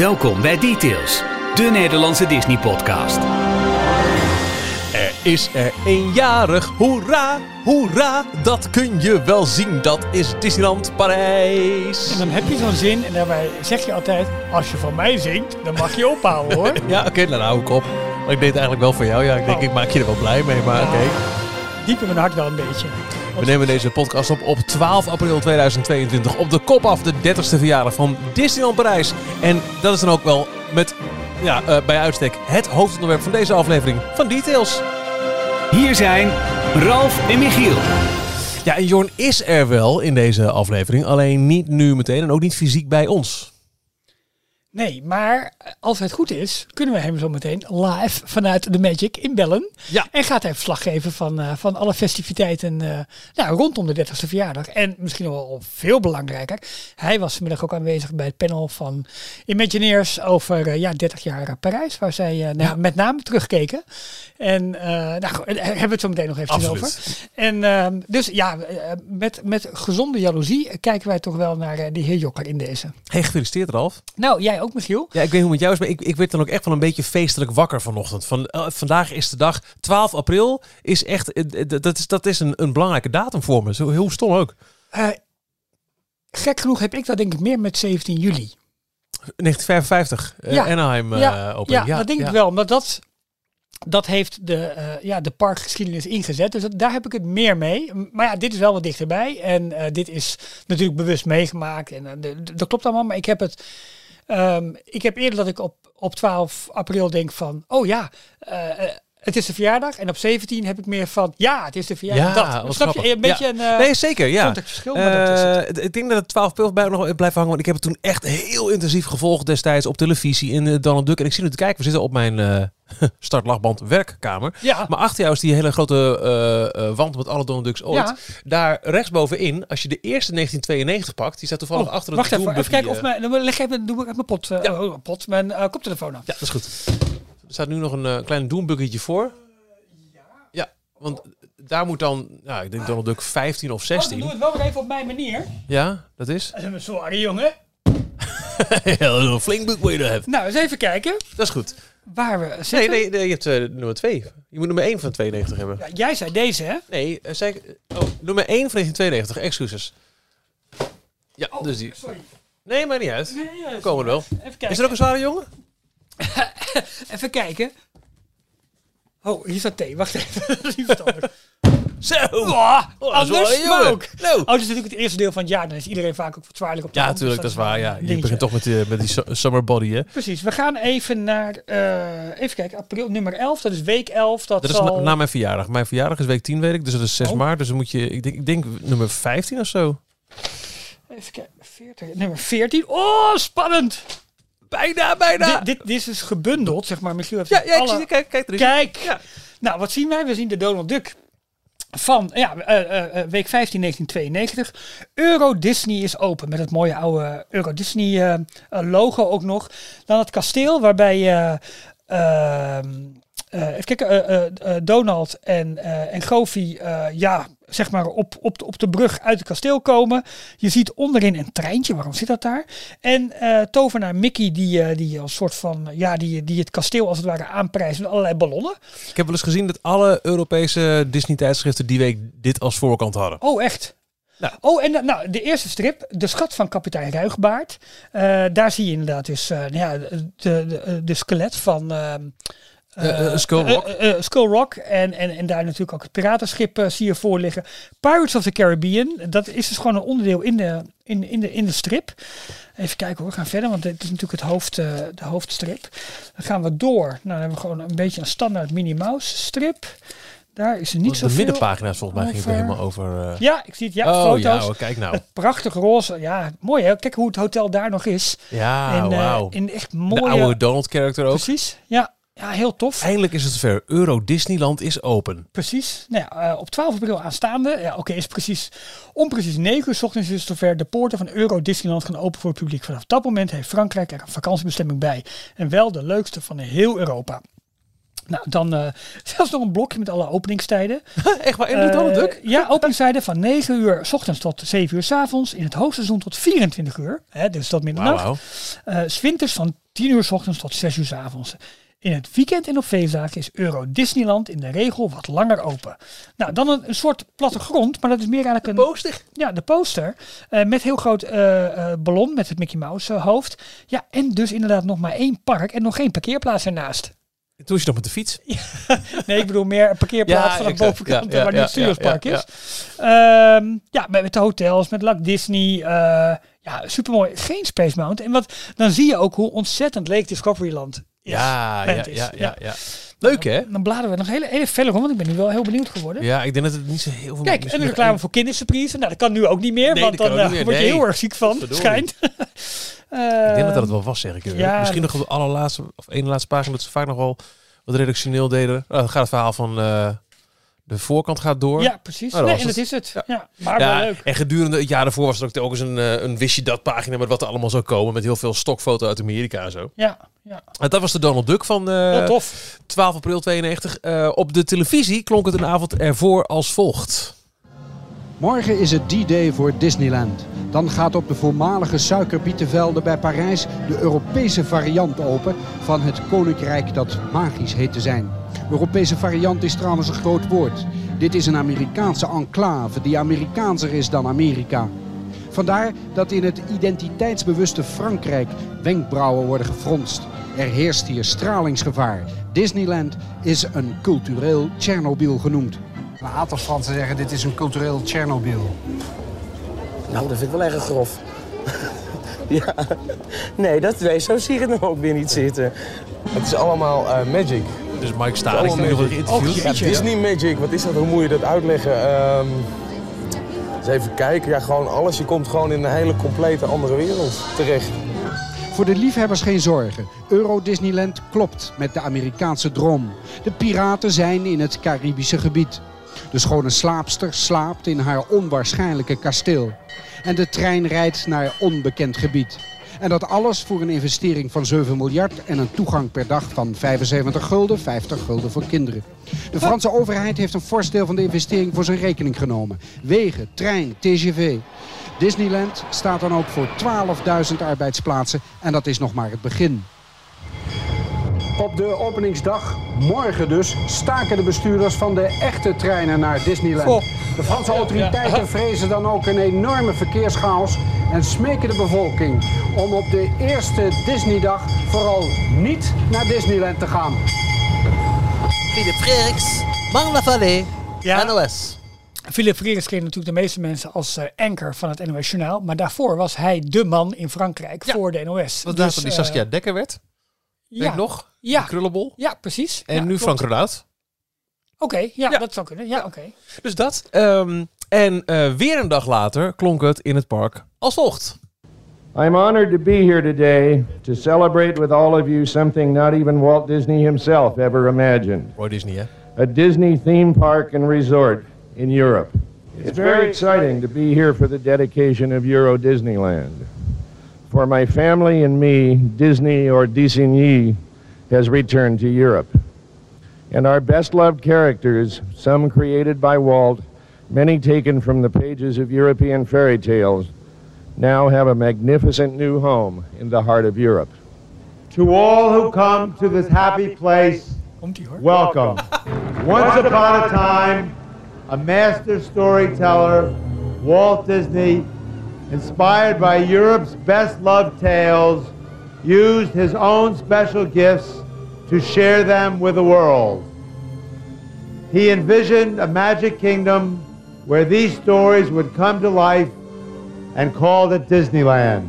Welkom bij Details, de Nederlandse Disney-podcast. Er is er eenjarig, hoera, hoera, dat kun je wel zien. Dat is Disneyland Parijs. En dan heb je zo'n zin en daarbij zeg je altijd, als je van mij zingt, dan mag je ophouden hoor. Ja, oké, nou, dan hou ik op. Maar ik deed het eigenlijk wel voor jou. Ja, ik denk, Oh. ik maak je er wel blij mee, maar oké. Diep in mijn hart wel een beetje. We nemen deze podcast op op 12 april 2022. Op de kop af, de 30ste verjaardag van Disneyland Parijs. En dat is dan ook wel met, ja, eh, bij uitstek het hoofdonderwerp van deze aflevering van Details. Hier zijn Ralf en Michiel. Ja, en Jorn is er wel in deze aflevering. Alleen niet nu meteen en ook niet fysiek bij ons. Nee, maar als het goed is, kunnen we hem zo meteen live vanuit de Magic inbellen. Ja. En gaat hij verslag geven van, eh, van alle festiviteiten eh, nou, rondom de 30ste verjaardag. En misschien wel veel belangrijker, hij was vanmiddag ook aanwezig bij het panel van Imagineers over eh, ja, 30 jaar Parijs. Waar zij eh, nou, met name terugkeken. En eh, nou, daar hebben we het zo meteen nog even over. En ehm, dus ja, eh, met, met gezonde jaloezie kijken wij toch wel naar eh, die heer Jokker in deze. Hey, gefeliciteerd Ralf. Nou, jij ook Michiel? Ja, ik weet hoe het met jou is, maar ik, ik werd dan ook echt wel een beetje feestelijk wakker vanochtend. Van, eh, vandaag is de dag, 12 april, is echt, eh, dat is, dat is een, een belangrijke datum voor me. Zo heel stom ook. Eh, gek genoeg heb ik dat denk ik meer met 17 juli. 1955, eh, Ja. Anaheim ja, opening. ja, dat denk ja. ik wel. Omdat dat, dat heeft de, ja, de parkgeschiedenis ingezet. Dus dat, daar heb ik het meer mee. Maar ja, dit is wel wat dichterbij. En dit is natuurlijk bewust meegemaakt. En dat klopt allemaal. Maar ik heb het... ehm, ik heb eerder dat ik op, op 12 april denk van... Oh ja, eh, eh, het is de verjaardag. En op 17 heb ik meer van... Ja, het is de verjaardag. Ja, dat. Snap je? Een beetje Ja. een... eh, Nee, zeker, ja. contextverschil, maar dat is het. Eh, ik denk dat het 12 april bij nog blijft hangen, want ik heb het toen echt heel intensief gevolgd destijds op televisie in eh, Donald Duck. En ik zie nu te kijken, we zitten op mijn startlachband werkkamer. Ja. Maar achter jou is die hele grote wand met alle Donald Ducks ooit. Ja. Daar rechtsbovenin, als je de eerste 1992 pakt, die staat toevallig Oh, achter wacht het even, even Doembuggy, kijken of mijn, dan leg even, doe ik even mijn pot, Ja. oh, pot, mijn koptelefoon af. Ja, dat is goed. Er staat nu nog een eh, klein doembuggetje voor. Ja, want daar moet dan, ja, ik denk Donald Duck 15 of Oh, dan 16. doe het wel weer even op mijn manier. Ja, dat is. Dat is een zware jongen. Heel flink boek wil je er hebben. Nou, eens even kijken Dat is goed. waar we Nee, zitten. nee, nee je hebt eh, nummer 2. Je moet nummer 1 van 92 hebben. Ja, jij zei deze, hè? Nee, eh, zei ik, oh, nummer 1 van 1992, excuses. Ja, Oh, dus die. Sorry. Nee, maakt niet uit. Nee, ja, We komen er wel. Even kijken. Is er ook een zware jongen? Even kijken. Oh, hier staat thee. Wacht even. Dat. Zo! Oh, Oh, dat wel anders, ook. Nou. Oh, dit is natuurlijk het eerste deel van het jaar. Dan is iedereen vaak ook vertwaarlijk op de Ja, natuurlijk, dat is waar. Ja. Je begint toch met, die- met die su- summer body, hè? Precies. We gaan even naar, eh, even kijken, april nummer 11. Dat is week 11. Dat, Dat is zal... na, na mijn verjaardag. Mijn verjaardag is week 10, weet ik. Dus dat is 6 Oh. maart. Dus dan moet je, ik denk, ik denk nummer 15 of zo. Even kijken, 40, nummer 14. Oh, spannend! Bijna, bijna. Dit, dit, dit is dus gebundeld, zeg maar. Michiel heeft ja, ja, alle... zie, kijk, kijk, er is. Kijk! Ja. Nou, wat zien wij? We zien de Donald Duck van ja, eh, eh, week 15 1992. Euro Disney is open met het mooie oude Euro Disney logo ook nog. Dan het kasteel waarbij ehm, eh, even kijken, Donald en, en Goofy ja, zeg maar op, op, de- op de brug uit het kasteel komen. Je ziet onderin een treintje, waarom zit dat daar? En eh tovenaar Mickey die, eh, die als soort van, ja, die, die het kasteel als het ware aanprijst met allerlei ballonnen. Ik heb wel eens gezien dat alle Europese Disney-tijdschriften die week dit als voorkant hadden. Oh, echt? Nou. Oh, en de- nou, de eerste strip, De Schat van kapitein Ruigbaard. Eh, daar zie je inderdaad dus, eh, nou ja, de, de, de skelet van... Eh, eh, Skull Rock. eh, eh, Skull Rock. En, en, en daar natuurlijk ook het piratenschip eh, zie je voor liggen. Pirates of the Caribbean. Dat is dus gewoon een onderdeel in de, in, in de, in de strip. Even kijken hoor, we gaan verder, want dit is natuurlijk het hoofd, eh, de hoofdstrip. Dan gaan we door. Nou, dan hebben we gewoon een beetje een standaard Minnie Mouse strip. Daar is er niet de zoveel middenpagina's volgens mij ging het helemaal over... eh, Ja, ik zie het. Ja, oh foto's. ja, kijk nou. Het prachtig roze. Ja, mooi hè. Kijk hoe het hotel daar nog is. Ja, eh, wauw. in echt De mooie... oude Donald-character ook. Precies. Ja, ja, heel tof. Eindelijk is het zover. Euro Disneyland is open. Precies. Nou ja, eh, op 12 april aanstaande. Ja, oké, is precies om precies 9 uur 's ochtends is het zover. De poorten van Euro Disneyland gaan open voor het publiek. Vanaf dat moment heeft Frankrijk er een vakantiebestemming bij. En wel de leukste van heel Europa. Nou, dan eh, zelfs nog een blokje met alle openingstijden. Echt waar, in de Donald Eh? Ja, openingstijden van 9 uur s ochtends tot 7 uur s avonds. In het hoogseizoen tot 24 uur. Hè, dus tot middernacht. Eh, 's winters van 10 uur s ochtends tot 6 uur s avonds. In het weekend en op feestdagen is Euro Disneyland in de regel wat langer open. Nou, dan een, een soort plattegrond, maar dat is meer eigenlijk een... Poster? Ja, de poster. eh, met heel groot eh, eh, ballon met het Mickey Mouse hoofd. Ja, en dus inderdaad nog maar één park en nog geen parkeerplaats ernaast. Toen was je nog met de fiets. Nee, ik bedoel meer een parkeerplaats Ja, van de bovenkant Ja, ja, waar nu ja, het Studiospark ja, ja, is. Ehm, ja, met, met de hotels, met Lak Disney. eh ja, supermooi. Geen Space Mountain. En wat, dan zie je ook hoe ontzettend leeg Discoveryland is. Ja, ja, is. ja, ja, ja. Leuk hè? Dan bladeren we nog hele, hele verder om, want ik ben nu wel heel benieuwd geworden. Ja, ik denk dat het niet zo heel veel... Kijk, en een reclame voor kindersurprise. Nou, dat kan nu ook niet meer, Nee, want dan eh, word je Nee. heel erg ziek van, schijnt. Ik denk dat dat Ehm, het wel was, zeg ik. ja, Misschien nog op de allerlaatste, of ene laatste pagina, dat ze vaak nog wel wat redactioneel deden. Nou, dan gaat het verhaal van eh, de voorkant gaat door. Ja, precies. Dat nee, was en dat het. is het. Ja. Ja. maar wel Ja, leuk. en gedurende het jaar daarvoor was er ook telkens een, eh, een wist je dat pagina met wat er allemaal zou komen. Met heel veel stokfoto uit Amerika en zo. Ja, ja. En dat was de Donald Duck van eh, tof. 12 april 92. Eh, op de televisie klonk het een avond ervoor als volgt. Morgen is het D-Day voor Disneyland. Dan gaat op de voormalige suikerbietenvelden bij Parijs de Europese variant open van het koninkrijk dat magisch heet te zijn. Europese variant is trouwens een groot woord. Dit is een Amerikaanse enclave die Amerikaanser is dan Amerika. Vandaar dat in het identiteitsbewuste Frankrijk wenkbrauwen worden gefronst. Er heerst hier stralingsgevaar. Disneyland is een cultureel Tsjernobyl genoemd. Een aantal Fransen zeggen dit is een cultureel Tsjernobyl. Nou, dat vind ik wel erg grof. ja, nee, dat, nee, zo zie ik het nou ook weer niet zitten. Het is allemaal eh, magic. Dus Mike Staring is in ieder geval Allemaal geïnterviewd. magic. Ja, Disney magic, wat is dat? Hoe moet je dat uitleggen? Ehm, eens even kijken. Ja, gewoon alles. Je komt gewoon in een hele complete andere wereld terecht. Voor de liefhebbers geen zorgen. Euro Disneyland klopt met de Amerikaanse droom. De piraten zijn in het Caribische gebied. De schone slaapster slaapt in haar onwaarschijnlijke kasteel. En de trein rijdt naar onbekend gebied. En dat alles voor een investering van 7 miljard en een toegang per dag van 75 gulden, 50 gulden voor kinderen. De Franse overheid heeft een fors deel van de investering voor zijn rekening genomen. Wegen, trein, TGV. Disneyland staat dan ook voor 12.000 arbeidsplaatsen en dat is nog maar het begin. Op de openingsdag, morgen dus, staken de bestuurders van de echte treinen naar Disneyland. De Franse autoriteiten vrezen dan ook een enorme verkeerschaos en smeken de bevolking om op de eerste Disneydag vooral niet naar Disneyland te gaan. Philip Frederiks, Mark Lavalle, Ja. NOS. Philip Freris kent natuurlijk de meeste mensen als eh, anker van het NOS Journaal. Maar daarvoor was hij de man in Frankrijk Ja. voor de NOS. Wat Dus, van die eh, Saskia Dekker werd. Ja. Nog. Ja. Krullenbol. Ja, precies. En Ja, nu klopt. Frank Renaud. Oké, ja, Ja. dat zou kunnen. Ja, oké. Dus dat. Ehm, en eh, weer een dag later klonk het in het park als volgt. I'm honored to be here today to celebrate with all of you something not even Walt Disney himself ever imagined Roy Disney, hè? a Disney theme park and resort in Europe. It's very exciting to be here for the dedication of Euro Disneyland. For my family and me, Disney or Disney has returned to Europe. And our best loved characters, some created by Walt, many taken from the pages of European fairy tales, now have a magnificent new home in the heart of Europe. To all who come to this happy place, Komt ie hoor. welcome. Once upon a time, a master storyteller, Walt Disney, inspired by Europe's best loved tales, used his own special gifts to share them with the world. He envisioned a magic kingdom where these stories would come to life and called it Disneyland.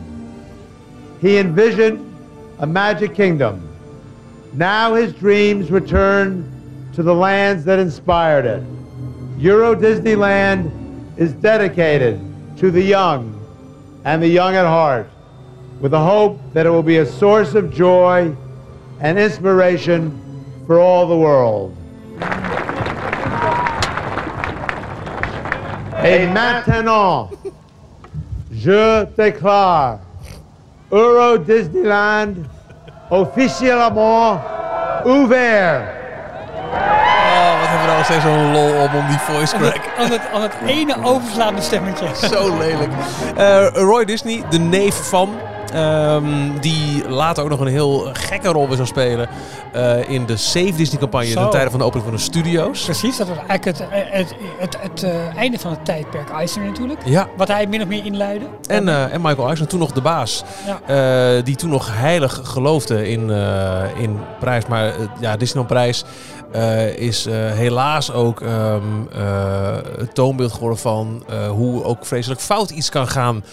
He envisioned a magic kingdom. Now his dreams return to the lands that inspired it. Euro Disneyland is dedicated to the young and the young at heart, with the hope that it will be a source of joy and inspiration for all the world. Et maintenant, je déclare Euro Disneyland officiellement ouvert. Nog steeds zo'n lol om, om die voice crack. aan, het, aan het ene overslaande stemmetje. Zo lelijk. Eh, Roy Disney, de neef van. Ehm, die later ook nog een heel gekke rol weer zou spelen eh, in de Save Disney-campagne Zo. ten tijde van de opening van de studio's. Precies, dat was eigenlijk het, het, het, het, eh, einde van het tijdperk Eisner natuurlijk. Ja, Wat hij min of meer inluidde. en, eh, en Michael Eisner, toen nog de baas. Ja. die toen nog heilig geloofde in, in prijs. Maar ja, Disneyland Prijs is helaas ook ehm, eh, het toonbeeld geworden van hoe ook vreselijk fout iets kan gaan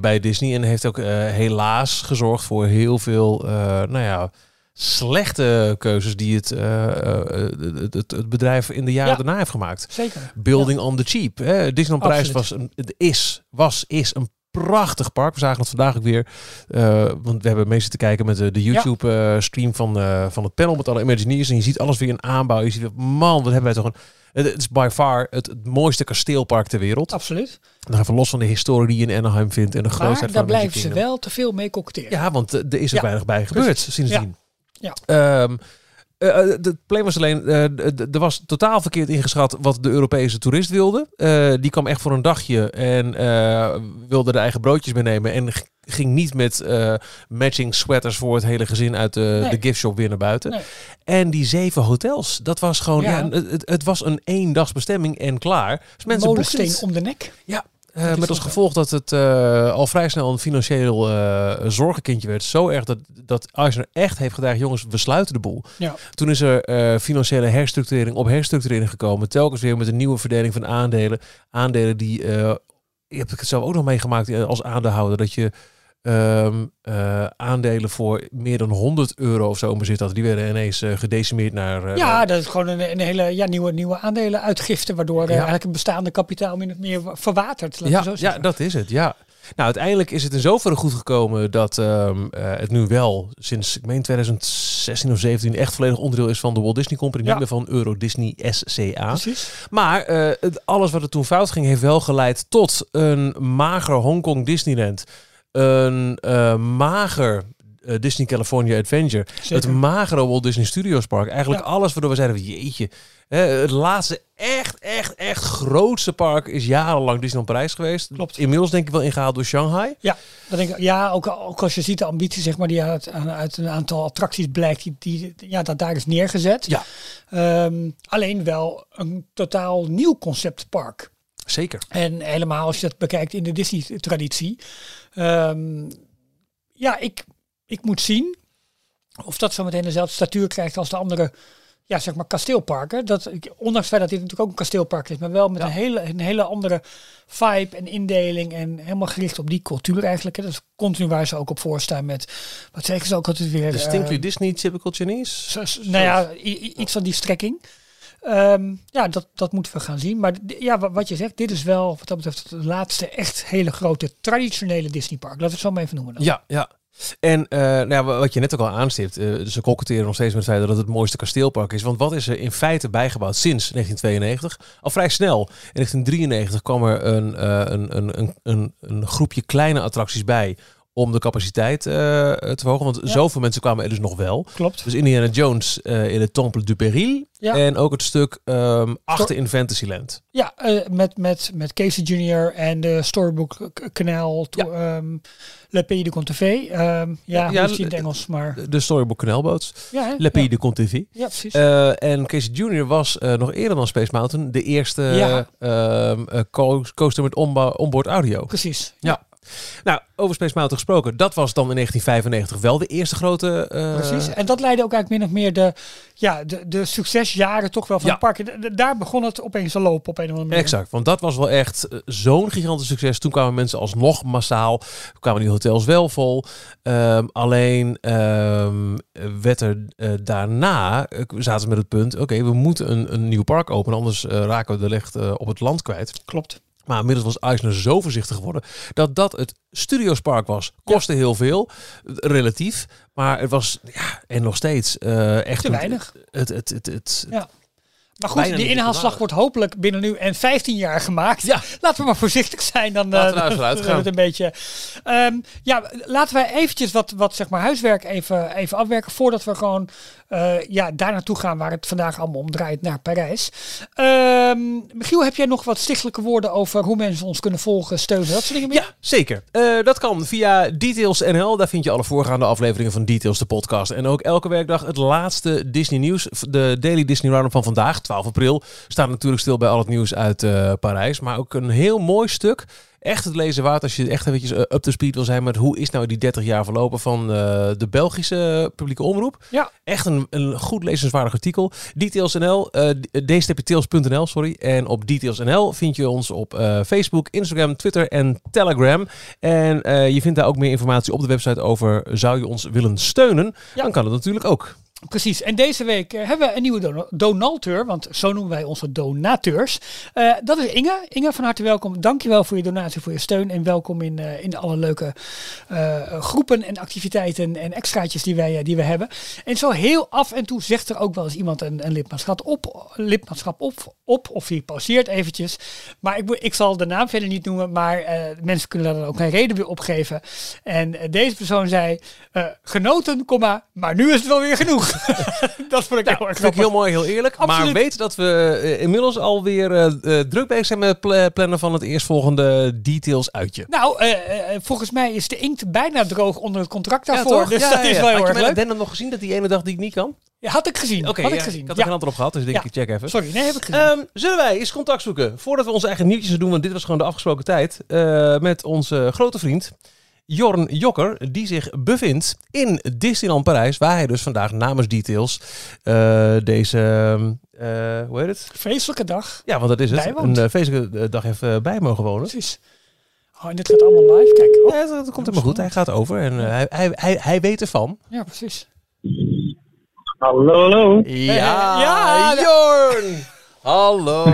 bij Disney. En heeft ook eh, helaas gezorgd voor heel veel, eh, nou ja, slechte keuzes die het, eh, eh, het, het, het bedrijf in de jaren Ja. daarna heeft gemaakt. Zeker. Building on the cheap. Hè. Disneyland Prijs Absoluut. was een, is, was, is een prachtig park. We zagen het vandaag ook weer. eh, want we hebben meestal te kijken met de, de YouTube-stream van, eh, van het panel met alle Imagineers. En je ziet alles weer in aanbouw. Je ziet, man, wat hebben wij toch een... Het het is by far het, het mooiste kasteelpark ter wereld. Absoluut. Dan even los van de historie die je in Anaheim vindt en de grootheid Maar van daar blijven ze wel te veel mee koketteren. Ja, want eh, er is er Ja, weinig bij gebeurd sindsdien. Ja. Ehm, eh, eh, het probleem was alleen, er was totaal verkeerd ingeschat wat de Europese toerist wilde. Die kwam echt voor een dagje en wilde de eigen broodjes meenemen. En ging niet met eh, matching sweaters voor het hele gezin uit de, Nee. de giftshop weer naar buiten. Nee. En die zeven hotels, dat was gewoon, ja. Ja. het, het, was een eendagsbestemming en klaar. Dus mensen Molensteen om de nek. Ja, eh, met als gevolg dat het eh, al vrij snel een financieel eh, zorgenkindje werd. Zo erg dat, dat Eisner echt heeft gedaan, jongens, we sluiten de boel. Ja. Toen is er financiële herstructurering op herstructurering gekomen. Telkens weer met een nieuwe verdeling van aandelen. Aandelen die, je hebt het zelf ook nog meegemaakt als aandeelhouder, dat je ehm, eh, aandelen voor meer dan 100 euro of zo in bezit had. Die werden ineens eh, gedecimeerd naar... eh, Ja, dat is gewoon een, een hele ja, nieuwe, nieuwe aandelenuitgifte, waardoor eh, Ja. eigenlijk een bestaande kapitaal min of meer verwatert. we Ja, zo ja, dat is het. Ja. Nou, uiteindelijk is het in zoverre goed gekomen dat ehm, eh, het nu wel sinds, ik meen 2016 of 17, echt volledig onderdeel is van de Walt Disney Company. Ja. Niet meer van Euro Disney SCA. Precies. Maar het, alles wat er toen fout ging, heeft wel geleid tot een mager Hongkong Disneyland. Een eh, mager eh, Disney California Adventure. Zeker. Het magere Walt Disney Studios Park. Eigenlijk Ja. alles waardoor we zeiden, jeetje. Hè, het laatste echt, echt, echt grootste park is jarenlang Disneyland Parijs geweest. Klopt. Inmiddels denk ik wel ingehaald door Shanghai. Ja, dat denk ik, ja ook, ook als je ziet de ambitie zeg maar, die uit, uit een aantal attracties blijkt, die, die, ja, dat daar is neergezet. Ja. Ehm, alleen wel een totaal nieuw conceptpark. Zeker. En helemaal als je dat bekijkt in de Disney-traditie. Ehm, ja, ik, ik moet zien of dat zo meteen dezelfde statuur krijgt als de andere ja, zeg maar kasteelparken. Dat, ik- ondanks het feit dat dit natuurlijk ook een kasteelpark is, maar wel met Ja. een, hele, een hele andere vibe en indeling en helemaal gericht op die cultuur eigenlijk. Hè. Dat is continu waar ze ook op voorstaan met, wat zeggen ze ook altijd weer? Distinctly eh, Disney, typical Chinese. nou ja, iets van die strekking. Ehm, ja, dat, dat moeten we gaan zien. Maar ja, wa- wat je zegt, dit is wel wat dat betreft het laatste echt hele grote traditionele Disneypark. Laten we het zo maar even noemen. Dan. Ja, ja. En eh, nou ja, wat je net ook al aanstipt, eh, ze koketteren nog steeds met het dat het het mooiste kasteelpark is. Want wat is er in feite bijgebouwd sinds 1992? Al vrij snel, in 1993 kwam er eh, een, een, een, een, een groepje kleine attracties bij om de capaciteit eh, te verhogen. Want Ja. zoveel mensen kwamen er dus nog wel. Klopt. Dus Indiana Jones eh, in het Temple du Péril. Ja. En ook het stuk ehm, achter in Fantasyland. Ja, eh, met, met, met Casey Jr. en de Storybook Kanaal, to- ehm, Le Pays de Conte Ehm ja, Ja, ja, in het Engels, maar... De Storybook Canalboats. Ja? Le Pays ja. de Conte TV. ja, precies. En Casey Jr. was nog eerder dan Space Mountain de eerste Ja. co- coaster met onboard audio. precies. Ja. Nou, over Space Mountain gesproken. Dat was dan in 1995 wel de eerste grote... eh, Precies. En dat leidde ook eigenlijk min of meer de, ja, de, de succesjaren toch wel van Ja. het park. D- d- Daar begon het opeens te lopen op een of andere manier. Exact, want dat was wel echt eh, zo'n gigantisch succes. Toen kwamen mensen alsnog massaal, kwamen die hotels wel vol. Ehm, alleen ehm, werd er eh, daarna, zaten ze met het punt, oké, we moeten een, een nieuw park openen, anders raken we de licht op het land kwijt. Klopt. Maar inmiddels was Eisner zo voorzichtig geworden dat dat het Studiospark was. Kostte heel veel, relatief. Maar het was, ja, en nog steeds eh, echt... Te weinig. Het, het, het, het, Ja. Maar goed, Bijna die inhaalslag wordt hopelijk binnen nu en 15 jaar gemaakt. Ja. Laten we maar voorzichtig zijn. Dan, Laten we eh, het een beetje. Ehm, ja, laten wij eventjes wat, wat zeg maar huiswerk even, even afwerken voordat we gewoon eh, ja, daar naartoe gaan waar het vandaag allemaal om draait, naar Parijs. Ehm, Michiel, heb jij nog wat stichtelijke woorden over hoe mensen ons kunnen volgen, steunen, dat soort dingen? Ja, zeker. Eh, dat kan via Details NL. Daar vind je alle voorgaande afleveringen van Details, de podcast. En ook elke werkdag het laatste Disney nieuws. De Daily Disney Roundup van vandaag, 12 april, staat natuurlijk stil bij al het nieuws uit eh, Parijs. Maar ook een heel mooi stuk. Echt het lezen waard als je echt eventjes uh, up to speed wil zijn met hoe is nou die 30 jaar verlopen van uh, de Belgische publieke omroep. Ja. Echt een, een goed lezenswaardig artikel. Details NL, uh, dstptails.nl, sorry. En op Details NL vind je ons op Facebook, Instagram, Twitter en Telegram. En je vindt daar ook meer informatie op de website over zou je ons willen steunen. Ja. Dan kan het natuurlijk ook. Precies. En deze week uh, hebben we een nieuwe don donateur, want zo noemen wij onze donateurs. Uh, dat is Inge. Inge, van harte welkom. Dankjewel voor je donatie, voor je steun en welkom in, uh, in alle leuke groepen en activiteiten en extraatjes die wij, die we hebben. En zo heel af en toe zegt er ook wel eens iemand een, een lidmaatschap op, lidmaatschap op, op of die pauzeert eventjes. Maar ik, ik zal de naam verder niet noemen, maar mensen kunnen daar ook een reden weer opgeven. En deze persoon zei, genoten, komma, maar nu is het wel weer genoeg. dat vond ik nou, heel erg vind ik heel mooi, heel eerlijk. Absoluut. Maar weet dat we uh, inmiddels alweer uh, druk bezig zijn met het plannen van het eerstvolgende details uitje. Nou, volgens mij is de inkt bijna droog onder het contract daarvoor. Ja, dus ja, dat is wel heel erg leuk. Had je nog gezien dat die ene dag die ik niet kan? Ja, had ik gezien. Oké, okay, ik gezien. Ik had er geen antwoord op gehad, dus ik denk ik check even. Sorry, nee, heb ik gezien. Um, zullen wij eens contact zoeken voordat we onze eigen nieuwtjes doen, want dit was gewoon de afgesproken tijd, met onze grote vriend Jorn Jokker, die zich bevindt in Disneyland Parijs, waar hij dus vandaag namens Details uh, deze, uh, hoe heet het? Feestelijke dag. Ja, want dat is het. Bijwoont. Een uh, feestelijke dag even bij mogen wonen. Precies. Oh, en dit gaat allemaal live. Kijk. Oh. Ja, dat, dat komt helemaal goed. Hij gaat over en hij, hij, hij, hij weet ervan. Ja, precies. Hallo, hallo. Ja, ja Jorn. Hallo.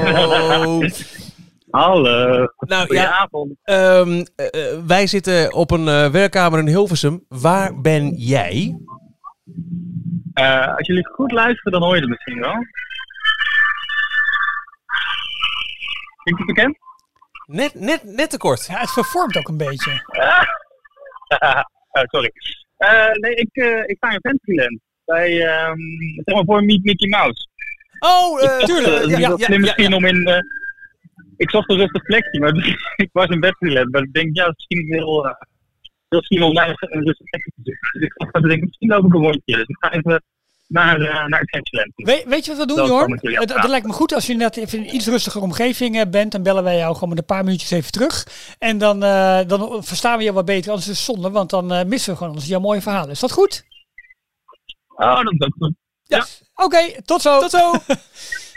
Hallo. Nou ja, um, uh, wij zitten op een uh, werkkamer in Hilversum. Waar ben jij? Uh, als jullie goed luisteren, dan hoor je het misschien wel. Klinkt het bekend? Net, net, net te kort. Ja, het vervormt ook een beetje. oh, sorry. nee, ik, ik sta in Fantasyland. Bij, um, zeg maar voor Meet Mickey Mouse. Oh, tuurlijk. ja, ja, ja, misschien om in ik zocht een rustig plekje, maar ik was in Bethlehem. Maar ik denk, ja, misschien is heel, uh, heel snel om naar een rustig plekje te zoeken. Dus ik dacht, denk, misschien loop ik een rondje. Dus ik ga even naar, uh, naar Adventureland. We, weet je wat we doen, Jorn? Het, dat lijkt me goed als je net even in een iets rustiger omgeving uh, bent. Dan bellen wij jou gewoon met een paar minuutjes even terug. En dan, uh, dan verstaan we je wat beter. Anders is het zonde, want dan uh, missen we gewoon ons jouw mooie verhalen. Is dat goed? Oh, dat is goed. Ja. ja. Oké, okay, tot zo. Tot zo.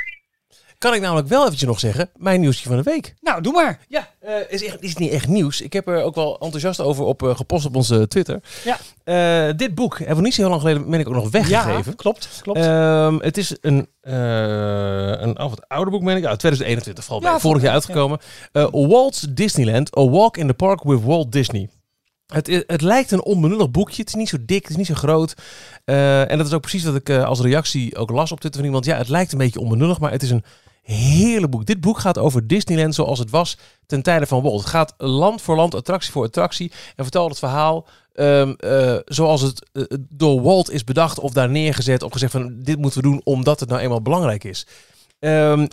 Kan ik namelijk wel eventjes nog zeggen, mijn nieuwsje van de week. Nou, doe maar. Ja, uh, is, echt, is niet echt nieuws. Ik heb er ook wel enthousiast over op uh, gepost op onze Twitter. Ja. Uh, dit boek hebben we niet zo heel lang geleden ben ik ook nog weggegeven. Ja, klopt. klopt. Um, het is een, een oh, wat ouder boek, ben ik. Ja, 2021 valt ja, vorig jaar uitgekomen. Ja. Walt's Disneyland, A Walk in the Park with Walt Disney. Het, het, lijkt een onbenullig boekje. Het is niet zo dik, het is niet zo groot. Uh, en dat is ook precies wat ik uh, als reactie ook las op Twitter van iemand. Ja, het lijkt een beetje onbenullig, maar het is een heerlijk boek. Dit boek gaat over Disneyland zoals het was ten tijde van Walt. Het gaat land voor land, attractie voor attractie en vertelt het verhaal um, uh, zoals het uh, door Walt is bedacht of daar neergezet of gezegd van dit moeten we doen omdat het nou eenmaal belangrijk is. Um,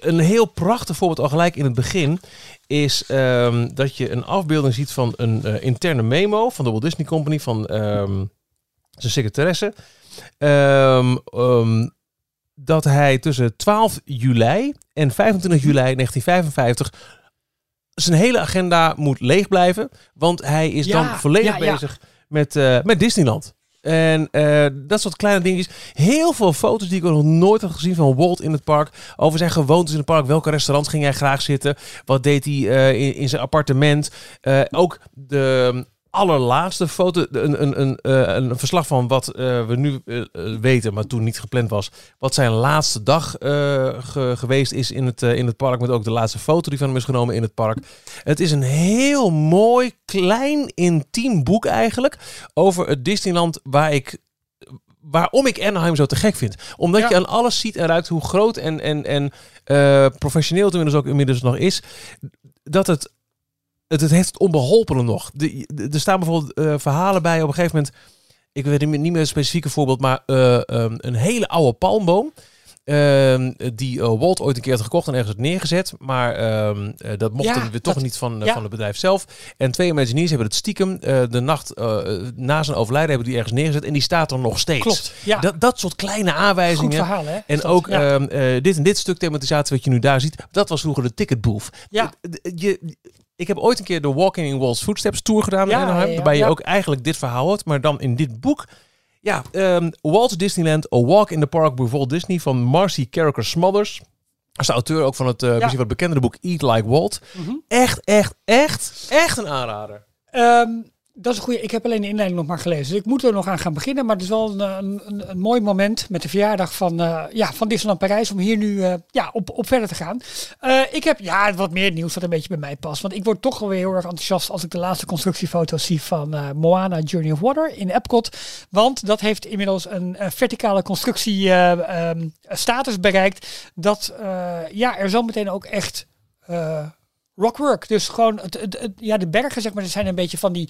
een heel prachtig voorbeeld al gelijk in het begin is um, dat je een afbeelding ziet van een uh, interne memo van de Walt Disney Company van zijn secretaresse. Um, dat hij tussen 12 juli en 25 juli 1955 zijn hele agenda moet leeg blijven. Want hij is ja, dan volledig ja, ja. bezig met, uh, met Disneyland. En uh, dat soort kleine dingetjes. Heel veel foto's die ik nog nooit had gezien van Walt in het park. Over zijn gewoontes in het park. Welke restaurants ging hij graag zitten? Wat deed hij uh, in, in, zijn appartement? ook de allerlaatste foto, een, een, een, eh, een verslag van wat uh, we nu uh, weten, maar toen niet gepland was. Wat zijn laatste dag ge geweest is in het, in het park, met ook de laatste foto die van hem is genomen in het park. Het is een heel mooi, klein, intiem boek eigenlijk over het Disneyland waar ik waarom ik Anaheim zo te gek vind. Omdat ja. je aan alles ziet en ruikt hoe groot en, en, en professioneel het inmiddels ook inmiddels nog is. Dat het het, het heeft het onbeholpene nog. De, de, er staan bijvoorbeeld uh, verhalen bij op een gegeven moment. ik weet niet meer het specifieke voorbeeld, maar eh, ehm, een hele oude palmboom. ehm, die eh, Walt ooit een keer had gekocht en ergens had neergezet. Maar ehm, eh, dat mocht Ja, hem weer toch niet van, eh, ja. van het bedrijf zelf. En twee Imagineers hebben het stiekem eh, de nacht eh, na zijn overlijden hebben die ergens neergezet. En die staat er nog steeds. Klopt, ja. Dat, dat soort kleine Goed aanwijzingen. verhaal, hè? En dat? ook eh, dit en dit stuk thematisatie wat je nu daar ziet, dat was vroeger de ticketbooth. Ja. Je, ik heb ooit een keer de Walking in Walls Footsteps tour gedaan in Ja, Anaheim, waarbij je ook eigenlijk dit verhaal hoort, maar dan in dit boek. Ja, ehm Walt Disneyland, A Walk in the Park by Walt Disney van Marcy Carricker Smothers. Dat is de auteur ook van het eh, misschien wat bekendere boek Eat Like Walt. Mhm. Echt, echt, echt, echt een aanrader. Ehm, dat is een goede. Ik heb alleen de inleiding nog maar gelezen. Dus ik moet er nog aan gaan beginnen. Maar het is wel een, een, een, mooi moment met de verjaardag van, eh, ja, van Disneyland Parijs. Om hier nu eh, ja, op, op verder te gaan. Eh, ik heb ja, wat meer nieuws wat een beetje bij mij past. Want ik word toch wel weer heel erg enthousiast als ik de laatste constructiefoto's zie van Moana Journey of Water in Epcot. Want dat heeft inmiddels een, verticale constructie eh, ehm, status bereikt. Dat ja, er zo meteen ook echt... rockwork. Dus gewoon het, het, het- ja, de bergen, zeg maar, zijn een beetje van die,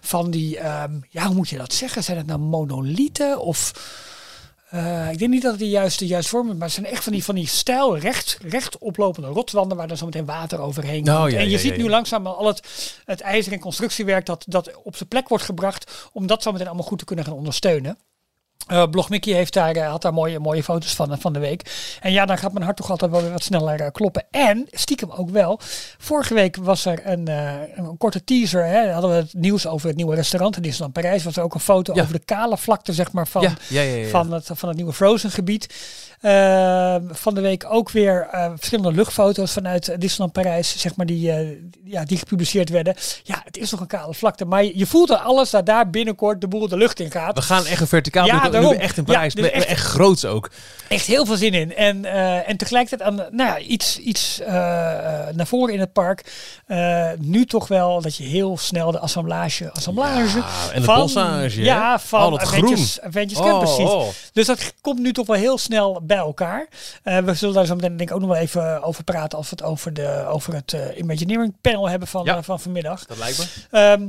van die ehm, ja, hoe moet je dat zeggen? Zijn het nou monolieten of eh, ik denk niet dat het de juiste, juiste vorm is, maar het zijn echt van die, van die stijl recht, recht oplopende rotwanden waar dan zo meteen water overheen Nou, komt. ja, en je ja, ziet ja, nu langzaam al het, het ijzer en constructiewerk dat, dat op zijn plek wordt gebracht om dat zo meteen allemaal goed te kunnen gaan ondersteunen. Blog Mickey heeft daar, eh, had daar mooie, mooie foto's van, eh, van de week. En ja, dan gaat mijn hart toch altijd wel weer wat sneller kloppen. En stiekem ook wel. Vorige week was er een, een korte teaser. Hè, hadden we het nieuws over het nieuwe restaurant in Disneyland Parijs. Was er ook een foto Ja. over de kale vlakte zeg maar, van, Ja, ja. Van, het, van het nieuwe Frozen gebied. Eh, van de week ook weer verschillende luchtfoto's vanuit Disneyland Parijs, zeg maar, die, ja, die gepubliceerd werden. Ja, het is nog een kale vlakte, maar je, je voelt er alles dat daar binnenkort de boel de lucht in gaat. We gaan echt een verticaal Ja, daarom. we echt in Ja, Parijs. dus echt, echt- groots ook. Echt heel veel zin in. En, eh, en tegelijkertijd aan, nou ja, iets, iets eh, naar voren in het park. Eh, nu toch wel dat je heel snel de assemblage, assemblage Ja, en de van, bossage, ja, van Al Avengers, groen. Avengers Oh, Campus ziet. oh. Dus dat komt nu toch wel heel snel bij elkaar. We zullen daar zo meteen denk ik ook nog wel even over praten als we het over, de, over het Imagineering panel hebben van, Ja. van vanmiddag. Dat lijkt me. Ehm,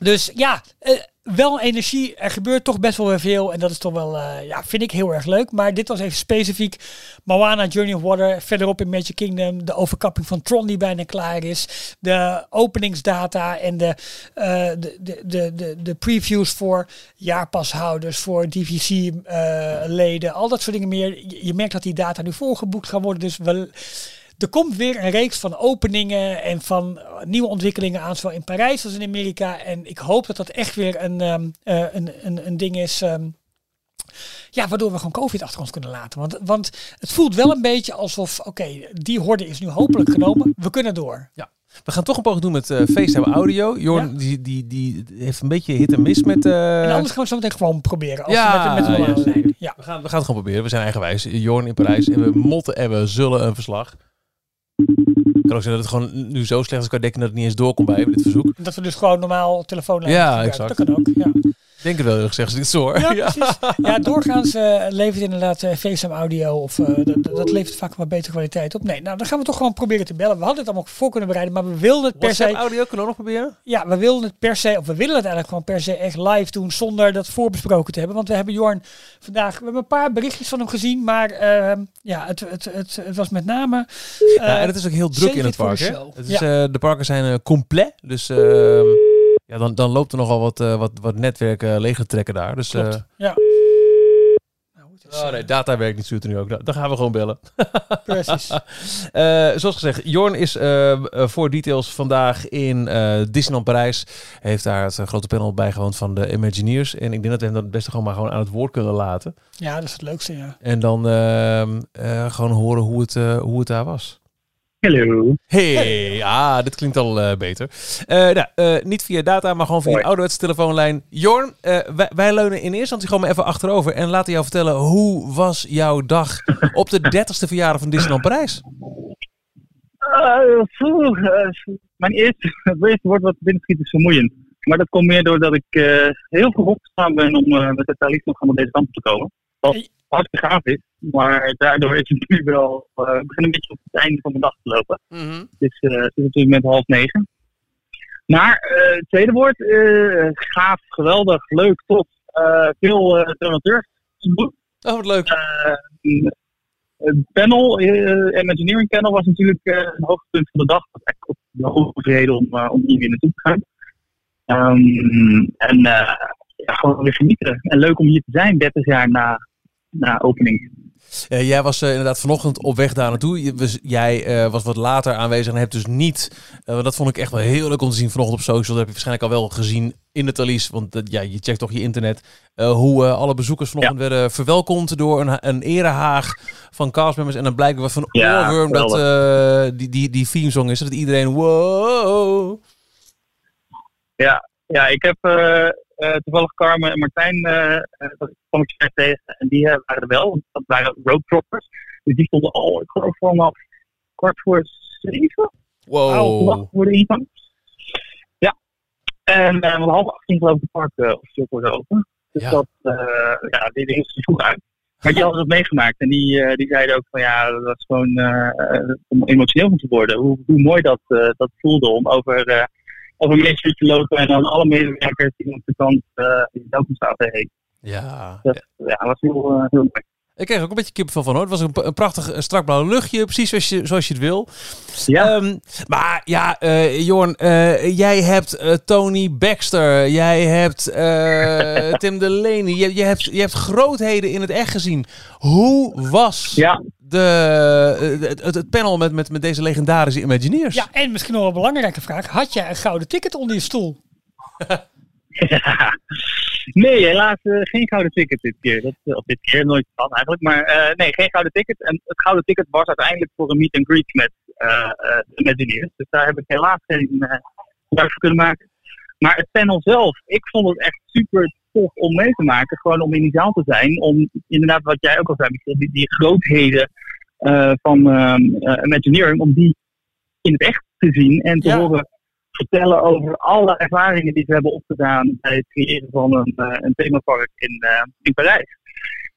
dus ja, eh, wel energie. Er gebeurt toch best wel weer veel. En dat is toch wel, eh, ja, vind ik heel erg leuk. Maar dit was even specifiek Moana Journey of Water. Verderop in Magic Kingdom. De overkapping van Tron die bijna klaar is. De openingsdata en de, eh, de, de, de, de, previews voor jaarpashouders, voor DVC-leden. al dat soort dingen meer. Je, merkt dat die data nu volgeboekt gaan worden. Dus wel, er komt weer een reeks van openingen en van eh, nieuwe ontwikkelingen aan, zowel in Parijs als in Amerika. En ik hoop dat dat echt weer een, ehm, eh, een, een, een ding is. ehm, ja, waardoor we gewoon COVID achter ons kunnen laten. Want, want het voelt wel een beetje alsof, oké, die horde is nu hopelijk genomen. We kunnen door. Ja. We gaan toch een poging doen met eh FaceTime audio. Jorn, die, die, die heeft een beetje hit en miss met... eh, en anders gaan we zo meteen gewoon proberen. Als ja, we met, met. Ja. We, gaan, we gaan het gewoon proberen. We zijn eigenwijs. Jorn in Parijs. En we motten en we zullen een verslag. Kan ook zijn dat het gewoon nu zo slecht is qua dekking dat het niet eens doorkomt bij dit verzoek. Dat we dus gewoon normaal telefoonlijn Ja, gebruiken. exact. Dat kan ook, ja. Ik denk het wel eerlijk gezegd als ik het zo hoor. Ja, precies. Ja, doorgaans eh, levert inderdaad FaceTime audio of eh, dat, dat levert vaak wat betere kwaliteit op. Nee, nou dan gaan we toch gewoon proberen te bellen. We hadden het allemaal voor kunnen bereiden, maar we wilden het per WhatsApp se. audio kunnen we nog proberen? Ja, we wilden het per se, of we willen het eigenlijk gewoon per se echt live doen zonder dat voorbesproken te hebben. Want we hebben Jorn vandaag, we hebben een paar berichtjes van hem gezien, maar eh, ja, het, het, het, het was met name. eh, ja, en het is ook heel druk in het park. Hè? Het is, Ja. eh, de parken zijn compleet. Dus ehm, ja, dan, dan loopt er nogal wat, eh, wat, wat netwerk eh, leeg te trekken daar. Dus, Klopt. eh, Ja. oh nee, data werkt niet, stuurt er nu ook. Dan- Dan gaan we gewoon bellen. Precies. Zoals gezegd, Jorn is voor details vandaag in Disneyland Parijs. Hij heeft daar het grote panel bijgewoond van de Imagineers. En ik denk dat we hem dan het beste gewoon maar gewoon aan het woord kunnen laten. Ja, dat is het leukste, ja. En dan ehm, eh, gewoon horen hoe het, hoe het daar was. Hallo. Hey, ah, dit klinkt al eh, beter. Eh, nou, eh, niet via data, maar gewoon via een ouderwetse telefoonlijn. Jorn, wij, wij leunen in eerste instantie gewoon maar even achterover en laten jou vertellen hoe was jouw dag op de 30ste verjaardag van Disneyland Parijs? Mijn eerste, het eerste woord wat binnenschiet is vermoeiend. Maar dat komt meer doordat ik heel vroeg opgestaan ben om met de Thalys nog allemaal deze kant te komen. Wat hartstikke gaaf is. Maar daardoor is het nu wel, eh, ik begin een beetje op het einde van de dag te lopen. Dus eh, het is natuurlijk met half negen. Maar eh, het tweede woord, gaaf, geweldig, leuk, eh, veel donateurs. Oh, wat leuk. Het panel, uh, Imagineering Panel, was natuurlijk uh, een hoogtepunt van de dag. Dat echt op de hoogste reden om, uh, om hier weer naartoe te gaan. Um, en ja, gewoon weer genieten. En leuk om hier te zijn, 30 jaar na, na opening. Uh, jij was uh, inderdaad vanochtend op weg daar naartoe. Je, jij uh, was wat later aanwezig en hebt dus niet... dat vond ik echt wel heel leuk om te zien vanochtend op social. Dat heb je waarschijnlijk al wel gezien in de Thalys. Want ja, je checkt toch je internet. hoe alle bezoekers vanochtend ja. werden verwelkomd door een, een erehaag van castmembers. En dan blijkt wat van ja, oorworm dat die, die, die themesong is. Dat iedereen wow... Ja, ja ik heb toevallig Carmen en Martijn uh, dat kwam ik tegen. En die uh, waren er wel. Dat waren roadtroppers. Dus die stonden al, ik geloof vanaf kwart voor zeven. Wow. voor de ingang. Ja. En uh, half acht ging geloof ik het park uh, officieel open. Dus Ja. dat, ja, die dingen is vroeg uit. Maar die hadden dat meegemaakt. En die, die zeiden ook van ja, dat was gewoon om emotioneel van te worden. Hoe, hoe mooi dat, dat voelde om over over een meester te lopen en dan alle medewerkers die op de kant uh, die welkom zaten heen. Ja. Dat ja, was heel, uh, heel mooi. Ik kreeg ook een beetje kippenvel van hoor. Het was een, een prachtig strak blauw luchtje, precies zoals je, zoals je het wil. Ja. Um, maar ja, uh, Jorn, uh, jij hebt Tony Baxter, jij hebt Tim Delaney, je, je, hebt, je hebt grootheden in het echt gezien. Hoe was ja. De, het, het, panel met, met, met deze legendarische Imagineers? Ja, en misschien nog een belangrijke vraag. Had jij een gouden ticket onder je stoel? ja. Nee, helaas uh, geen gouden ticket dit keer. Dat, uh, of dit keer, nooit van eigenlijk. Maar uh, nee, geen gouden ticket. En het gouden ticket was uiteindelijk voor een meet and greet met de Imagineers. Dus daar heb ik helaas geen gebruik voor kunnen maken. Maar het panel zelf, ik vond het echt super tof om mee te maken. Gewoon om in die zaal te zijn. Om inderdaad, wat jij ook al zei, die, die grootheden van Imagineering, om die in het echt te zien en te Ja. horen vertellen over alle ervaringen die ze hebben opgedaan bij het creëren van een, uh, een themapark in, in Parijs.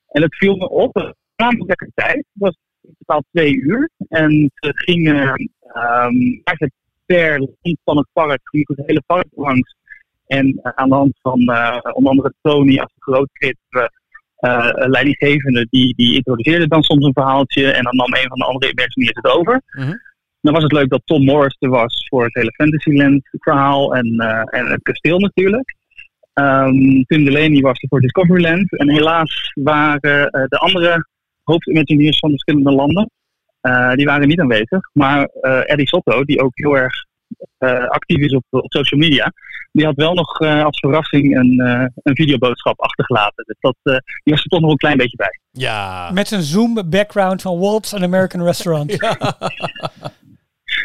En het viel me op, namelijk tijd. Het was in totaal twee uur. En ze gingen um, eigenlijk per lijn van het park, ging het hele park langs. En uh, aan de hand van onder andere Tony als de grootkrip, leidinggevende, die, die introduceerde dan soms een verhaaltje. En dan nam een van de andere Imagineers het over. -hmm. Dan was het leuk dat Tom Morris er was voor het hele Fantasyland verhaal en, uh, en het kasteel natuurlijk. Um, Tim Delaney was er voor Discoveryland. En helaas waren uh, de andere hoofdimagineers van de verschillende landen, uh, die waren niet aanwezig. Maar Eddie Sotto, die ook heel erg actief is op, op social media, die had wel nog als verrassing een, een videoboodschap achtergelaten. Dus dat, die was er toch nog een klein beetje bij. Ja. Met een zoom background van Walt's an American Restaurant. ja.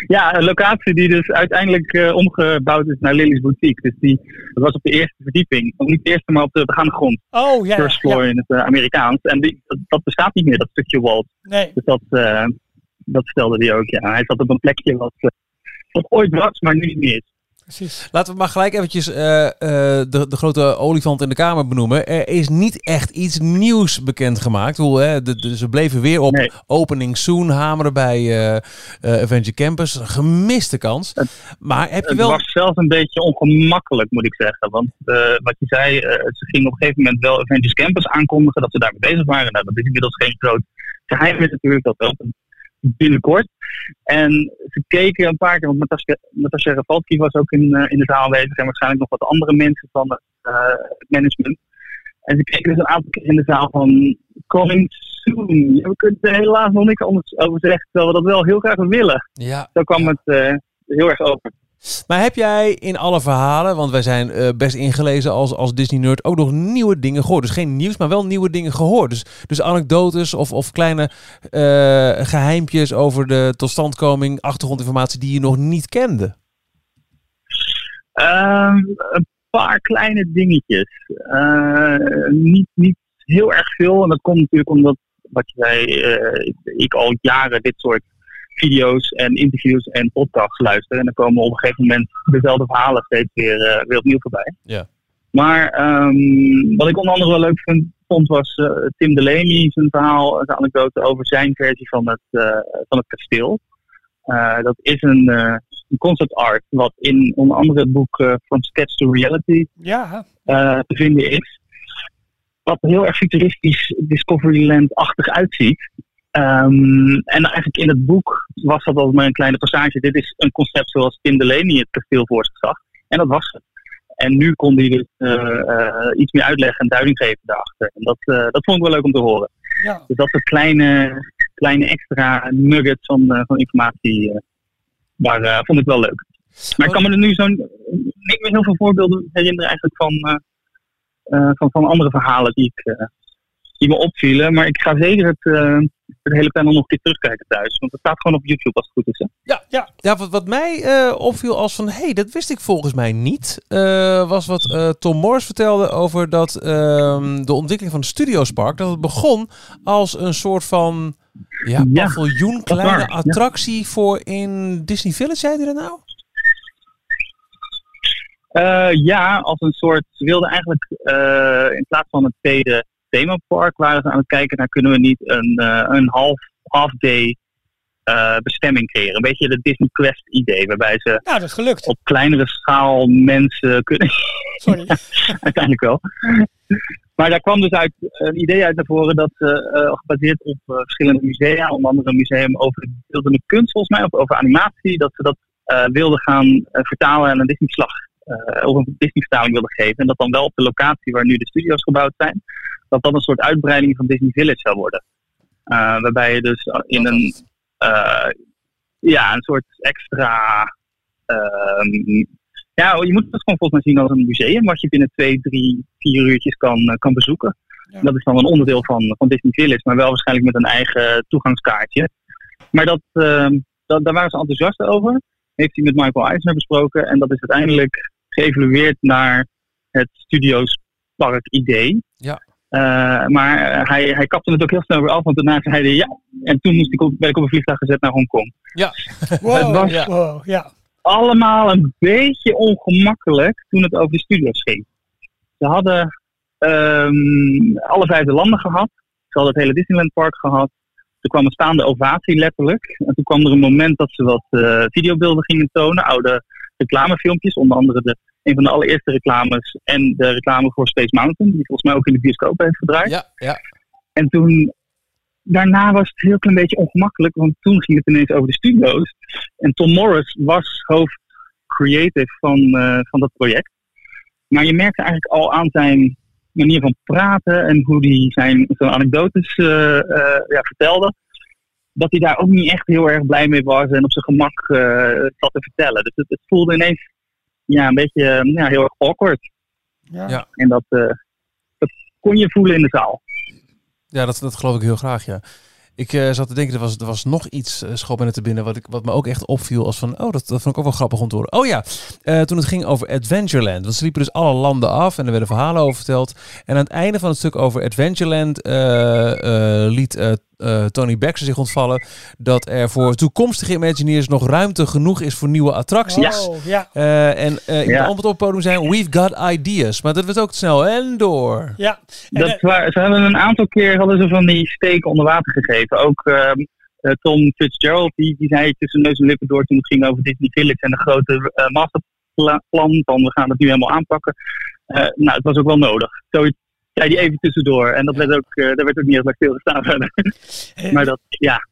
Ja, een locatie die dus uiteindelijk uh, omgebouwd is naar Lily's Boutique. Dus die, dat was op de eerste verdieping. Of niet de eerste, maar op de begaande grond. Oh, ja. First floor ja. in het uh, Amerikaans. En die, dat, dat, bestaat niet meer, dat stukje Walt. Nee. Dus dat, uh, dat stelde hij ook, ja. Hij zat op een plekje wat, wat ooit was, maar nu niet meer is. Precies. Laten we maar gelijk eventjes uh, uh, de, de grote olifant in de kamer benoemen. Er is niet echt iets nieuws bekendgemaakt. Hoe, hè, de, de, ze bleven weer op nee. opening soon hameren bij uh, Avenger Campus. Een gemiste kans. Het, maar heb je het wel... was zelfs een beetje ongemakkelijk, moet ik zeggen. Want uh, wat je zei, ze gingen op een gegeven moment wel Avengers Campus aankondigen dat ze daarmee bezig waren. Nou, dat is inmiddels geen groot geheim natuurlijk. Dat opent binnenkort. En ze keken een paar keer, want Natasja, Rafalski was ook in, uh, in de zaal aanwezig en waarschijnlijk nog wat andere mensen van het uh, management. En ze keken dus een aantal keer in de zaal van coming soon. Ja, we kunnen er helaas nog niks anders over zeggen, terwijl we dat wel heel graag willen. Ja. Zo kwam het uh, heel erg over. Maar heb jij in alle verhalen, want wij zijn uh, best ingelezen als, als Disney-nerd, ook nog nieuwe dingen gehoord? Dus geen nieuws, maar wel nieuwe dingen gehoord. Dus, dus anekdotes of, of kleine uh, geheimpjes over de totstandkoming, achtergrondinformatie die je nog niet kende? Um, een paar kleine dingetjes. Uh, niet, niet heel erg veel. En dat komt natuurlijk omdat, wat je zei, ik al jaren dit soort video's en interviews en podcasts luisteren. En dan komen op een gegeven moment dezelfde verhalen steeds weer, uh, weer opnieuw voorbij. Ja. Maar um, wat ik onder andere wel leuk vind, vond was uh, Tim Delaney zijn verhaal, zijn anekdote over zijn versie van het, uh, van het kasteel. dat is een, een, concept art wat in onder andere het boek From Sketch to Reality ja. te vinden is. wat heel erg futuristisch Discoveryland-achtig uitziet. Ehm, en eigenlijk in het boek was dat al maar een kleine passage. Dit is een concept zoals Tim Delaney het kasteel voor zich zag. En dat was het. En nu kon hij dus eh, eh, iets meer uitleggen en duiding geven daarachter. En dat, eh, dat vond ik wel leuk om te horen. Ja. Dus dat soort kleine, kleine extra nuggets van, van informatie, daar vond ik wel leuk. Maar ik kan me er nu zo'n niet meer heel veel voorbeelden herinneren eigenlijk van, van, van andere verhalen die, ik, die me opvielen. Maar ik ga zeker het, eh, het hele panel nog een keer terugkijken thuis. Want het staat gewoon op YouTube als het goed is. Hè? Ja, ja. ja wat, wat mij eh, opviel als van, hé, hey, dat wist ik volgens mij niet, eh, was wat eh, Tom Morris vertelde over dat ehm, de ontwikkeling van het Studiospark, dat het begon als een soort van ja, Ja, paviljoen, kleine waar, ja. attractie voor in Disney Village, zei hij dat nou? Eh, ja, als een soort. Ze wilden eigenlijk eh, in plaats van een tweede themapark, waren ze aan het kijken naar kunnen we niet een, eh, een half, half day eh, bestemming creëren. Een beetje de Disney Quest idee, waarbij ze Nou, dat is gelukt. op kleinere schaal mensen kunnen. Sorry. Uiteindelijk wel. Maar daar kwam dus uit een idee uit naar voren dat ze eh, gebaseerd op verschillende musea, onder andere een museum over beeldende kunst volgens mij, of over animatie, dat ze dat wilden gaan vertalen en een Disney-slag of een Disney-vertaling wilden geven. En dat dan wel op de locatie waar nu de studio's gebouwd zijn, dat dat een soort uitbreiding van Disney Village zou worden. Eh, waarbij je dus in een, eh, ja, een soort extra ehm, ja, je moet het gewoon volgens mij zien als een museum, wat je binnen twee, drie, vier uurtjes kan, eh, kan bezoeken. Dat is dan een onderdeel van, van Disney Village, maar wel waarschijnlijk met een eigen toegangskaartje. Maar dat, ehm, dat, daar waren ze enthousiast over. Heeft hij met Michael Eisner besproken en dat is uiteindelijk geëvalueerd naar het Studios Park idee. Ja. Eh, maar eh, hij, hij kapte het ook heel snel weer af, want daarna zei hij ja. En toen moest ik op, ben ik op een vliegtuig gezet naar Hongkong. Ja. Wow, Het was- ja. Wow, ja. allemaal een beetje ongemakkelijk toen het over de studio's ging. Ze hadden ehm, alle vijf de landen gehad. Ze hadden het hele Disneyland Park gehad. Er kwam een staande ovatie letterlijk. En toen kwam er een moment dat ze wat eh, videobeelden gingen tonen. Oude reclamefilmpjes. Onder andere de, een van de allereerste reclames. En de reclame voor Space Mountain. Die volgens mij ook in de bioscoop heeft gedraaid. Ja, ja. En toen, daarna was het een heel klein beetje ongemakkelijk, want toen ging het ineens over de studio's. En Tom Morris was hoofd creative van, eh, van dat project. Maar je merkte eigenlijk al aan zijn manier van praten en hoe hij zijn, zijn anekdotes eh, eh, ja, vertelde, dat hij daar ook niet echt heel erg blij mee was en op zijn gemak zat te vertellen. Dus het, het voelde ineens ja, een beetje eh, ja, heel erg awkward. Ja. En dat, eh, dat kon je voelen in de zaal. Ja, dat, dat geloof ik heel graag, ja. Ik eh, zat te denken, er was, er was nog iets, uh, schoot me net te binnen, wat, ik, wat me ook echt opviel als van, oh, dat, dat vond ik ook wel grappig om te horen. Oh ja, eh, toen het ging over Adventureland. Want ze liepen dus alle landen af en er werden verhalen over verteld. En aan het einde van het stuk over Adventureland eh, eh, liet eh, Tony Baxter zich ontvallen dat er voor toekomstige Imagineers nog ruimte genoeg is voor nieuwe attracties. Oh, ja. Eh, en eh ik Ja. op het podium zijn, we've got ideas. Maar dat werd ook te snel. En door. Ja. En, Dat waar, ze hebben een aantal keer hadden ze van die steken onder water gegeven. Ook ehm, eh, Tom Fitzgerald, die, die zei tussen neus en lippen door toen het ging over Disney Village en de grote eh, masterplan van we gaan het nu helemaal aanpakken. Eh, nou, het was ook wel nodig. Zoiets zei hij even tussendoor. En dat werd ook, eh, daar werd ook niet heel erg stilgestaan verder. maar dat, ja,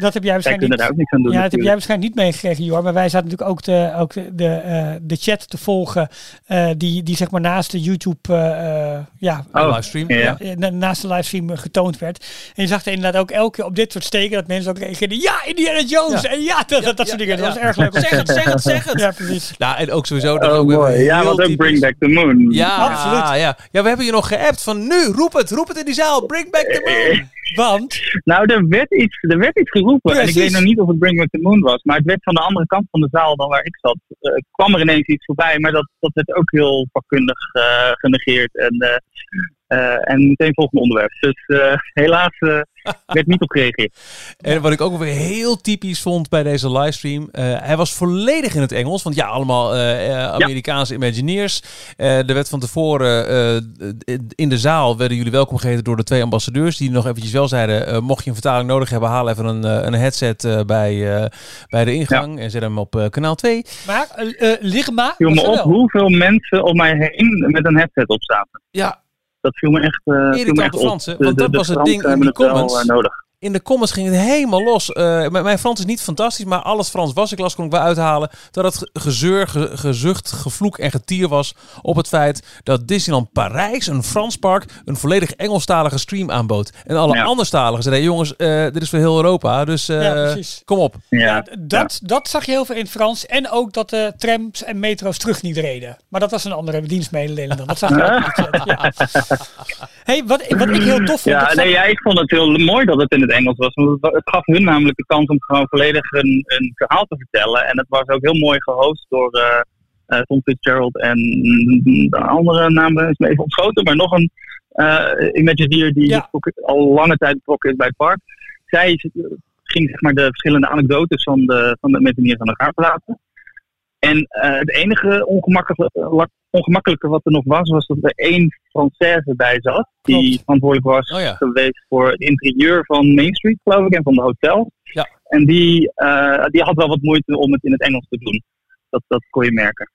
dat heb jij waarschijnlijk niet. daar ook niks aan doen. Ja, dat heb jij waarschijnlijk niet meegekregen, Jor. Maar wij zaten natuurlijk ook de, ook de, de, eh, de chat te volgen. eh, die, die zeg maar naast de YouTube eh, eh, ja, Oh, livestream. ja. na- naast de livestream getoond werd. En je zag er inderdaad ook elke keer op dit soort steken dat mensen ook reageerden. Ja, Indiana Jones! Ja. En ja, dat, dat, dat ja, soort dingen. ja, Dat was erg leuk. Zeg het, zeg het, zeg het. Ja, precies. Nou, en ook sowieso. dat Oh, ook mooi. Ja, want ook Bring Back the Moon. Ja, Absoluut. Ja, ja, we hebben je nog geappt van nu, roep het, roep het in die zaal, bring back the moon. Want, Nou, er werd iets, er werd iets geroepen. En ik Precies. weet nog niet of het Bring Back the Moon was. Maar het werd van de andere kant van de zaal dan waar ik zat. eh, kwam er ineens iets voorbij. Maar dat, dat werd ook heel vakkundig eh, genegeerd. En, eh, en meteen volgende onderwerp. Dus helaas werd niet op gereageerd. En wat ik ook weer heel typisch vond bij deze livestream, eh, hij was volledig in het Engels, want ja, allemaal eh, eh, Amerikaanse Imagineers. Eh, er werd van tevoren eh, in de zaal werden jullie welkom geheten door de twee ambassadeurs, die nog eventjes wel zeiden, eh, mocht je een vertaling nodig hebben, haal even een, een headset eh, bij, eh, bij de ingang en zet hem op eh, kanaal 2. maar uh, Ligma viel was me op hoeveel mensen om mij heen met een headset op zaten. Ja, Dat viel me echt, eh viel me Irritante. Fransen, want dat de was het ding in die het wel, comments. eh, nodig. In de comments ging het helemaal los. Eh, mijn, mijn Frans is niet fantastisch, maar alles Frans was ik las kon ik wel uithalen dat het ge- gezeur, ge- gezucht, gevloek en getier was op het feit dat Disneyland Parijs, een Frans park, een volledig Engelstalige stream aanbood. En alle Ja. anderstaligen zeiden, jongens, eh, dit is voor heel Europa, dus eh, Ja, precies. kom op. Ja, Dat, dat zag je heel veel in het Frans. En ook dat de trams en metro's terug niet reden. Maar dat was een andere dienstmededeling dan. Dat zag je ook hey, wat, wat ik heel tof vond. Ja, nee, zag- ja, ik vond het heel mooi dat het in het Engels was. Want het, gaf hun namelijk de kans om gewoon volledig een, een verhaal te vertellen. En het was ook heel mooi gehost door eh, Tom Fitzgerald en de andere naam is me even ontschoten. Maar nog een eh Imagineer die Ja. ook al lange tijd betrokken is bij het park. Zij ging zeg maar, de verschillende anekdotes van de, van de Imagineers aan elkaar plaatsen. En eh, het enige ongemakkelijke, ongemakkelijke wat er nog was, was dat er één Française bij zat. Die verantwoordelijk was Oh ja. geweest voor het interieur van Main Street, geloof ik, en van de hotel. Ja. En die, eh, die had wel wat moeite om het in het Engels te doen. Dat, dat kon je merken.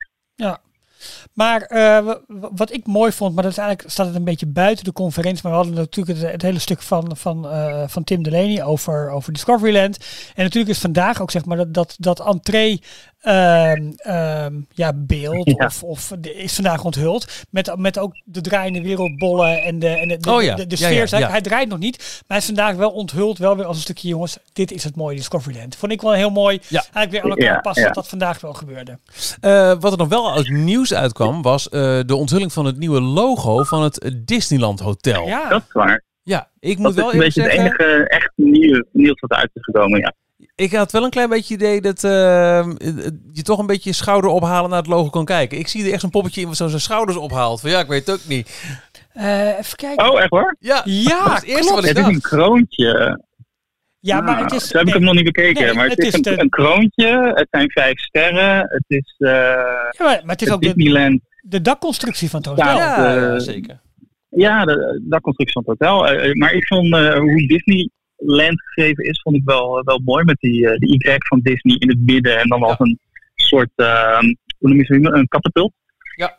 Maar eh, wat ik mooi vond, maar dat is eigenlijk staat het een beetje buiten de conferentie. Maar we hadden natuurlijk het, het hele stuk van, van, eh, van Tim Delaney over, over Discoveryland. En natuurlijk is vandaag ook zeg maar dat, dat, dat entree ehm, ehm, ja, beeld Ja. Of, of de- is vandaag onthuld. Met, met ook de draaiende wereldbollen en de, en de, de, Oh ja, de, sfeer. ja, ja. Hij draait nog niet, maar hij is vandaag wel onthuld. Wel weer als een stukje jongens, dit is het mooie Discoveryland. Vond ik wel heel mooi. Ja. Eigenlijk weer aan elkaar Ja, passen ja. dat dat vandaag wel gebeurde. Eh, wat er nog wel als nieuws uitkwam, was eh, de onthulling van het nieuwe logo van het Disneyland Hotel. Ja. Dat is waar. Ja, ik moet wel is een beetje het zeggen... enige echt nieuw, nieuws wat eruit is gekomen, ja. Ik had wel een klein beetje idee dat eh, je toch een beetje je schouder ophalen naar het logo kan kijken. Ik zie er echt zo'n poppetje in wat zo zijn schouders ophaalt. Van ja, ik weet het ook niet. Eh, even kijken. Oh, echt hoor? Ja, Ja, dat is het eerste klopt. wat ik Het is een kroontje. Ja, maar het is. Zo heb ik nee, hem nog niet bekeken. Nee, maar het, het is, is een, de- een kroontje. Het zijn vijf sterren. Het is eh ja, maar, maar het is het ook de, Disneyland. de dakconstructie van het hotel. Ja. Ja, eh, ja, zeker. Ja, de, de constructie van het hotel. Eh, eh, maar ik vond eh, hoe Disneyland geschreven is, vond ik wel, wel mooi. Met die, eh, de Y van Disney in het midden. En dan Ja. als een soort, eh, hoe noem je zoiets, een katapult. Ja.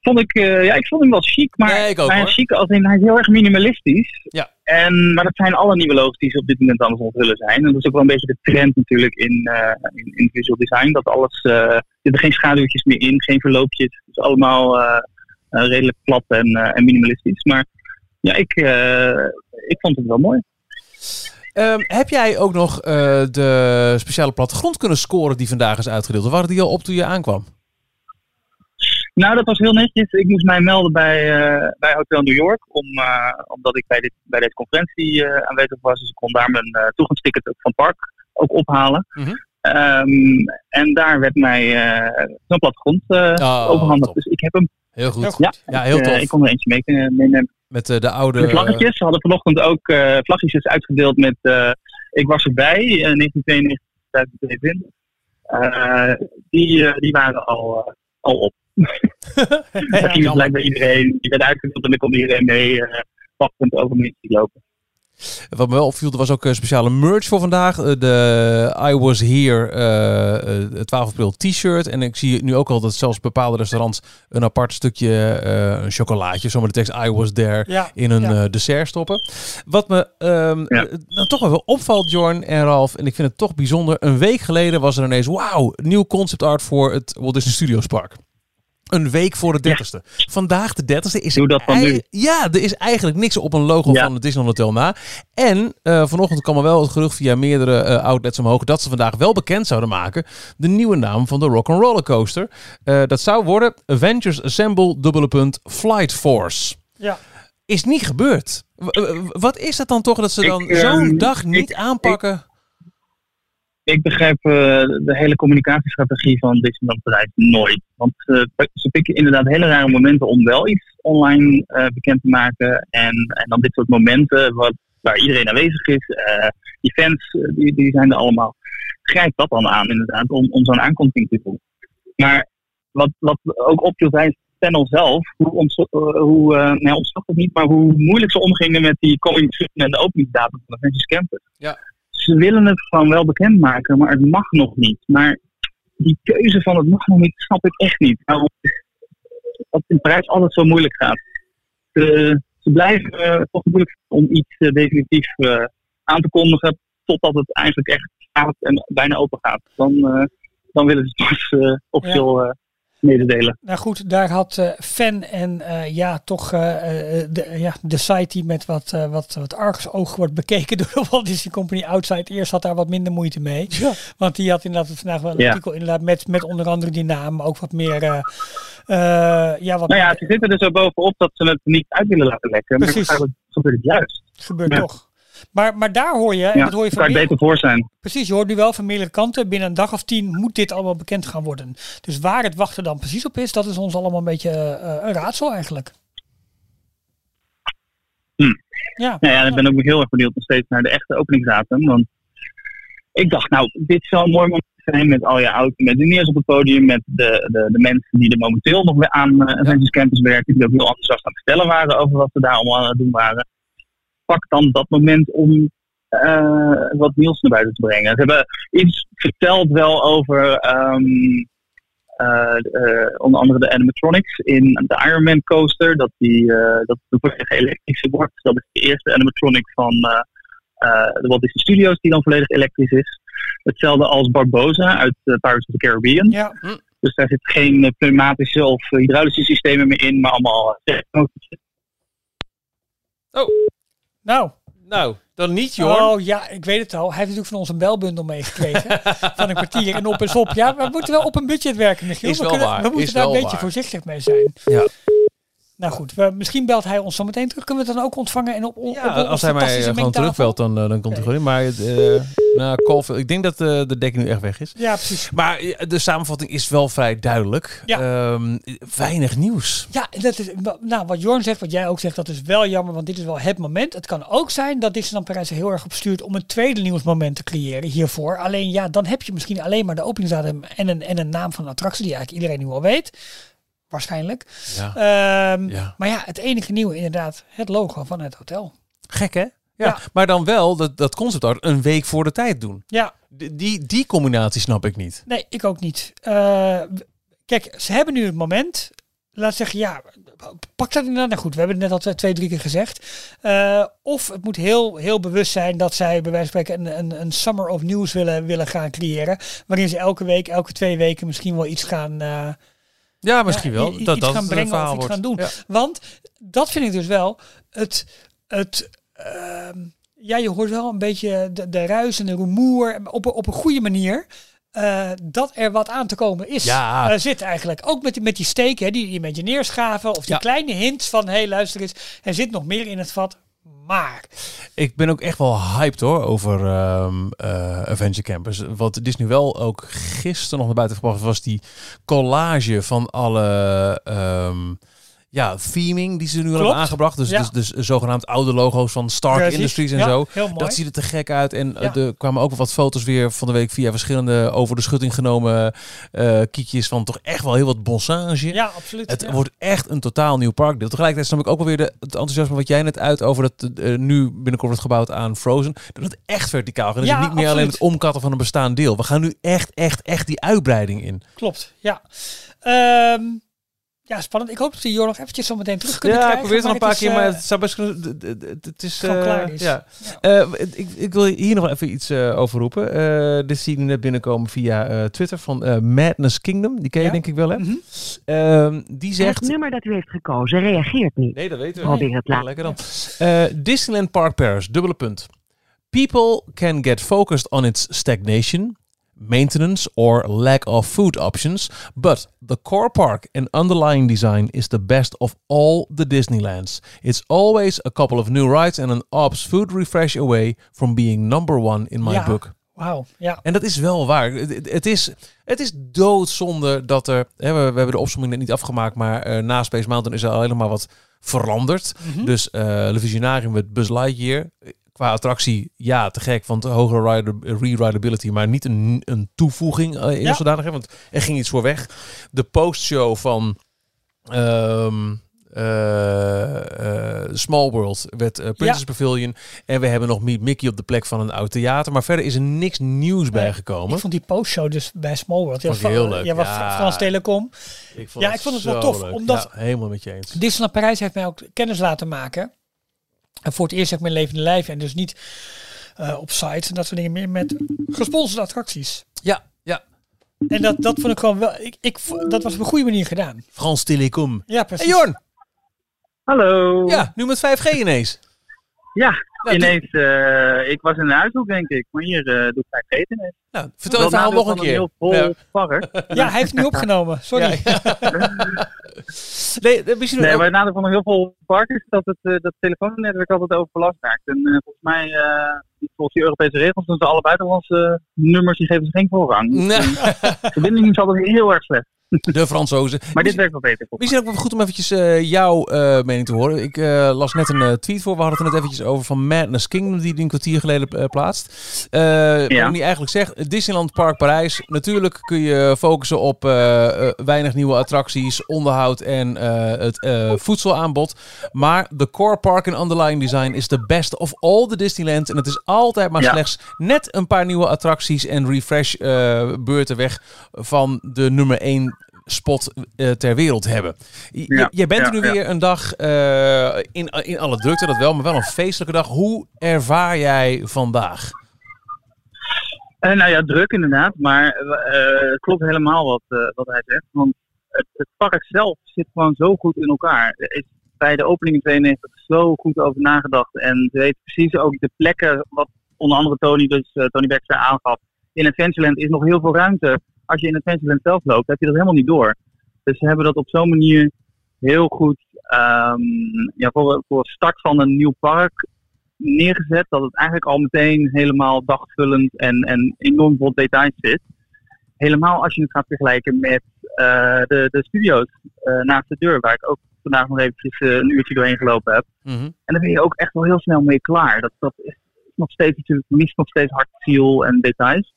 Vond ik, eh, ja, ik vond hem wel chic, maar, Nee, ook, maar hoor. chic als in, hij is heel erg minimalistisch. Ja. En, maar dat zijn alle nieuwe logos die ze op dit moment aan het onthullen zijn. En dat is ook wel een beetje de trend natuurlijk in, eh, in, in visual design. Dat alles, eh, er zitten geen schaduwtjes meer in, geen verloopjes. Het is allemaal eh, eh, redelijk plat en, eh, en minimalistisch. Maar ja, ik, eh, ik vond het wel mooi. Ehm, heb jij ook nog eh, de speciale plattegrond kunnen scoren die vandaag is uitgedeeld? Of waren die al op toen je aankwam? Nou, dat was heel netjes. Ik moest mij melden bij, eh, bij Hotel New York, om, eh, omdat ik bij, dit, bij deze conferentie aanwezig was. Dus ik kon daar mijn toegangsticket van park ook ophalen. Mhm. Ehm, en daar werd mij een plattegrond Oh, overhandigd. top. Dus ik heb hem. Heel goed. Ja, Ja, heel ik, tof. ik kon er eentje mee meenemen. Met eh, de oude... De vlaggetjes. Ze hadden vanochtend ook eh vlaggetjes uitgedeeld met eh, Ik was erbij, eh 1992, 2022. Eh, die, die waren al, al op. Daar ging dus blijkbaar iedereen, die werd uitgedeeld en dan kon iedereen mee wachtend over me lopen. Wat me wel opviel, er was ook een speciale merch voor vandaag. Eh, De I Was Here eh, eh, 12 april t-shirt. En ik zie nu ook al dat zelfs bepaalde restaurants een apart stukje eh, een chocolaatje, zo met de tekst I Was There, Ja, in een ja. eh, dessert stoppen. Wat me ehm, Ja. eh, nou toch wel wel opvalt, Jorn en Ralf, en ik vind het toch bijzonder. Een week geleden was er ineens, wauw, nieuw concept art voor het Walt Disney Studios Park. Een week voor de 30ste. Vandaag de 30ste is Doe dat ei- nu. Ja, er is eigenlijk niks op een logo Ja. van het Disneyland Hotel na. En eh, vanochtend kwam er wel het gerucht via meerdere eh, outlets omhoog dat ze vandaag wel bekend zouden maken de nieuwe naam van de Rock'n'Roller Coaster. Eh, dat zou worden Avengers Assemble dubbele punt Flight Force. Ja. Is niet gebeurd. W- wat is het dan toch dat ze dan ehm, zo'n dag niet ik- aanpakken? Ik begrijp eh, de hele communicatiestrategie van Disneyland Parijs nooit. Want eh, ze pikken inderdaad hele rare momenten om wel iets online eh, bekend te maken. En, en dan dit soort momenten wat, waar iedereen aanwezig is. die fans, die, die zijn er allemaal. Grijp dat dan aan inderdaad, om, om zo'n aankondiging te doen. Maar wat, wat ook opviel het panel zelf, hoe, ons, hoe nou, ontsnapt het niet, maar hoe moeilijk ze omgingen met die coming soon en de openingsdatum van de Avengers Campus. Ja. Ze willen het gewoon wel bekendmaken, maar het mag nog niet. Maar die keuze van het mag nog niet, snap ik echt niet. Nou, dat in Parijs altijd zo moeilijk gaat. ze, ze blijven eh, toch moeilijk om iets eh, definitief eh, aan te kondigen. Totdat het eigenlijk echt gaat en bijna open gaat. Dan, dan willen ze het pas officieel mededelen. Nou goed, daar had eh, Fan en eh, ja, toch eh, eh, de, ja, de site die met wat, wat, wat argusoog wordt bekeken door de Walt Disney Company Outside eerst had daar wat minder moeite mee. Want die had inderdaad vandaag wel een Ja. artikel inderdaad met, met onder andere die naam, maar ook wat meer eh, eh, ja, wat Nou ja, ze zitten er zo bovenop dat ze het niet uit willen laten lekken. Maar Precies. eigenlijk gebeurt het juist. gebeurt Ja. toch. Maar, maar daar hoor je, en Ja, dat hoor je van kan meer- beter voor zijn. Precies, je hoort nu wel van meerdere kanten. Binnen een dag of tien moet dit allemaal bekend gaan worden. Dus waar het wachten dan precies op is, dat is ons allemaal een beetje eh, een raadsel eigenlijk. Hm. Ja. Nou ja, ik ben ook heel erg benieuwd nog steeds naar de echte openingsdatum. Want ik dacht, nou, dit zou een mooi moment zijn met al je oud met juniors op het podium. Met de, de, de mensen die er momenteel nog weer aan eh, Avengers Campus werken. Die ook heel enthousiast aan het vertellen waren over wat ze daar allemaal aan het doen waren. Pak dan dat moment om eh, wat nieuws naar buiten te brengen. Ze hebben iets verteld wel over ehm, eh, eh, onder andere de animatronics in de Iron Man coaster. Dat die eh, dat de volledig elektrische wordt. Dat is de eerste animatronic van eh, eh, de Walt Disney Studios die dan volledig elektrisch is. Hetzelfde als Barbosa uit Pirates of the Caribbean. Ja. Dus daar zit geen pneumatische of hydraulische systemen meer in, maar allemaal technologische. Oh, Nou. nou, dan niet, Jorn. Oh ja, ik weet het al. Hij heeft natuurlijk van ons een belbundel meegekregen. van een kwartier en op en op. Ja, we moeten wel op een budget werken, Michiel. Is we, wel kunnen- waar, we moeten is daar een beetje waar. voorzichtig mee zijn. Ja. Nou goed, we, misschien belt hij ons zo meteen terug. Kunnen we het dan ook ontvangen? En op, op, Ja, op als hij mij eh, gewoon terugbelt, dan, eh, dan komt hij gewoon in. Maar eh nou, ik denk dat de dekking nu echt weg is. Ja, precies. Maar de samenvatting is wel vrij duidelijk. Ja. Ehm, weinig nieuws. Ja, dat is, nou, wat Jorn zegt, wat jij ook zegt, dat is wel jammer, want dit is wel het moment. Het kan ook zijn dat Disneyland Parijs er heel erg op stuurt om een tweede nieuwsmoment te creëren hiervoor. Alleen ja, dan heb je misschien alleen maar de openingsdatum en een, en een naam van een attractie die eigenlijk iedereen nu al weet. Waarschijnlijk. Ja. Ehm, Ja. Maar ja, het enige nieuwe inderdaad, het logo van het hotel. Gek, hè? Ja, Ja. maar dan wel dat, dat concept art een week voor de tijd doen. Ja, Die, die, die combinatie snap ik niet. nee, ik ook niet. Eh, kijk, ze hebben nu het moment. Laat zeggen, ja, pak dat inderdaad. Nou goed, we hebben het net al twee, drie keer gezegd. Eh, of het moet heel, heel bewust zijn dat zij bij wijze van spreken een, een, een summer of news willen, willen gaan creëren. Waarin ze elke week, elke twee weken misschien wel iets gaan... eh, Ja, misschien wel. dat dat gaan brengen verhaal of iets wordt. gaan doen. Ja. Want dat vind ik dus wel het. het ehm, ja, je hoort wel een beetje de, de ruis en de rumoer op, een- op een goede manier. eh, dat er wat aan te komen is. Ja. eh, zit eigenlijk. Ook met die, met die steek, hè, die Imagineers gaven. Of die Ja. kleine hints van, hé hey, luister eens, er zit nog meer in het vat. Maar, Ik ben ook echt wel hyped hoor over ehm eh, Avenger Campus. Wat Disney wel ook gisteren nog naar buiten gebracht was die collage van alle ehm, ja, theming die ze nu al hebben aangebracht. Dus, Ja. dus, dus zogenaamd oude logo's van Stark Precies. Industries en Ja, zo. heel mooi. Dat ziet er te gek uit. En eh, Ja. er kwamen ook wel wat foto's weer van de week via verschillende over de schutting genomen eh kiekjes van toch echt wel heel wat bossage. ja, absoluut. Het wordt echt een totaal nieuw parkdeel. Tegelijkertijd snap ik ook wel weer de, het enthousiasme wat jij net uit over dat eh, nu binnenkort wordt gebouwd aan Frozen. Dat het echt verticaal gaat. Het niet meer alleen het omkatten van een bestaand deel. We gaan nu echt, echt, echt die uitbreiding in. Klopt, ja. Ehm, ja, spannend. Ik hoop dat we hier nog eventjes zo meteen terug kunnen ja, ik krijgen. probeer het nog een paar keer, maar eh, het zou best kunnen. Het is gewoon eh, klaar is. Ja. Ja. Eh, ik, ik wil hier nog even iets eh over roepen. Eh, dit zie ik net binnenkomen via eh, Twitter van eh, Madness Kingdom. Die ken je Ja. denk ik wel, hè? Mhm. Ehm, die zegt. Het nummer dat u heeft gekozen reageert niet. Nee, dat weten we. Probeer het Ja, later. lekker dan. Eh, Disneyland Park Paris, dubbele punt. People can get focused on its stagnation, maintenance or lack of food options, but the core park and underlying design is the best of all the Disneylands. It's always a couple of new rides and an ops food refresh away from being number one in my Ja. book. Wauw, ja. En dat is wel waar. Het, is, het is doodzonde dat er... Hè, we, we hebben de opzomming net niet afgemaakt, maar eh, na Space Mountain is er alleen maar wat veranderd. Mhm. Dus eh Le Visionarium met Buzz Lightyear. Qua attractie, ja, te gek, want hogere rider, re-ridability, maar niet een, een toevoeging eh, in Ja. zodanig, hè, want er ging iets voor weg. De postshow van ehm, eh, eh, Small World werd Princess Pavilion. En we hebben nog Meet Mickey op de plek van een oud theater. Maar verder is er niks nieuws bijgekomen. Ik vond die postshow dus bij Small World. Vond heel leuk. Ja, Ja. Frans Telecom. Ik vond ja, ik vond het wel tof. leuk. Omdat Ja, helemaal met je eens. Disneyland Parijs heeft mij ook kennis laten maken. En voor het eerst heb ik mijn levende lijf. En dus niet eh, op sites en dat soort dingen meer met gesponsorde attracties. Ja, ja. En dat, dat vond ik gewoon wel. Ik, ik, dat was op een goede manier gedaan. Frans Telecom. Ja, precies. Hey Jorn! Hallo. Ja, nu met 5G ineens. Ja, Nou, ineens. eh, ik was in een uithoek, denk ik. Maar hier eh doe ik vijf eten. Nou, vertel het verhaal nog een keer. heel Ja. park. Ja, hij heeft het nu opgenomen. Sorry. Nee, eh, misschien Nee, maar het nadeel van een heel vol park is dat het, eh, dat telefoonnetwerk altijd overbelast raakt. En eh, volgens mij, eh, volgens die Europese regels, doen ze alle buitenlandse nummers, die geven ze geen voorrang. Dus, Nee. eh, De verbinding is altijd heel erg slecht. De Fransozen. Maar dit werkt wel beter. Misschien ook wel goed om eventjes eh, jouw eh, mening te horen. Ik eh, las net een tweet voor. We hadden het er net eventjes over van Madness Kingdom, die die een kwartier geleden plaatst. Eh Waarom die eigenlijk zegt, Disneyland Park Parijs. Natuurlijk kun je focussen op weinig nieuwe attracties, onderhoud en het voedselaanbod. Maar de core park en underlying design is the best of all the Disneyland. En het is altijd maar Ja. slechts net een paar nieuwe attracties en refresh beurten weg van de nummer 1 spot eh, ter wereld hebben. J- Ja, Jij bent er nu ja. weer een dag eh, in, in alle drukte, dat wel, maar wel een feestelijke dag. Hoe ervaar jij vandaag? Eh, nou ja, druk inderdaad, maar het klopt helemaal wat, wat hij zegt. Want het, het park zelf zit gewoon zo goed in elkaar. Er is bij de opening in 92 zo goed over nagedacht. En ze weten precies ook de plekken, wat onder andere Tony, dus, Tony Baxter aangaf. In Adventureland is nog heel veel ruimte. Als je in Adventureland zelf loopt, heb je dat helemaal niet door. Dus ze hebben dat op zo'n manier heel goed ehm, ja, voor, voor het start van een nieuw park neergezet. Dat het eigenlijk al meteen helemaal dagvullend en, en enorm vol details zit. Helemaal als je het gaat vergelijken met eh, de, de studio's eh, naast de deur, waar ik ook vandaag nog eventjes eh, een uurtje doorheen gelopen heb. En daar ben je ook echt wel heel snel mee klaar. Dat, dat is nog steeds natuurlijk, mist nog steeds ziel en details.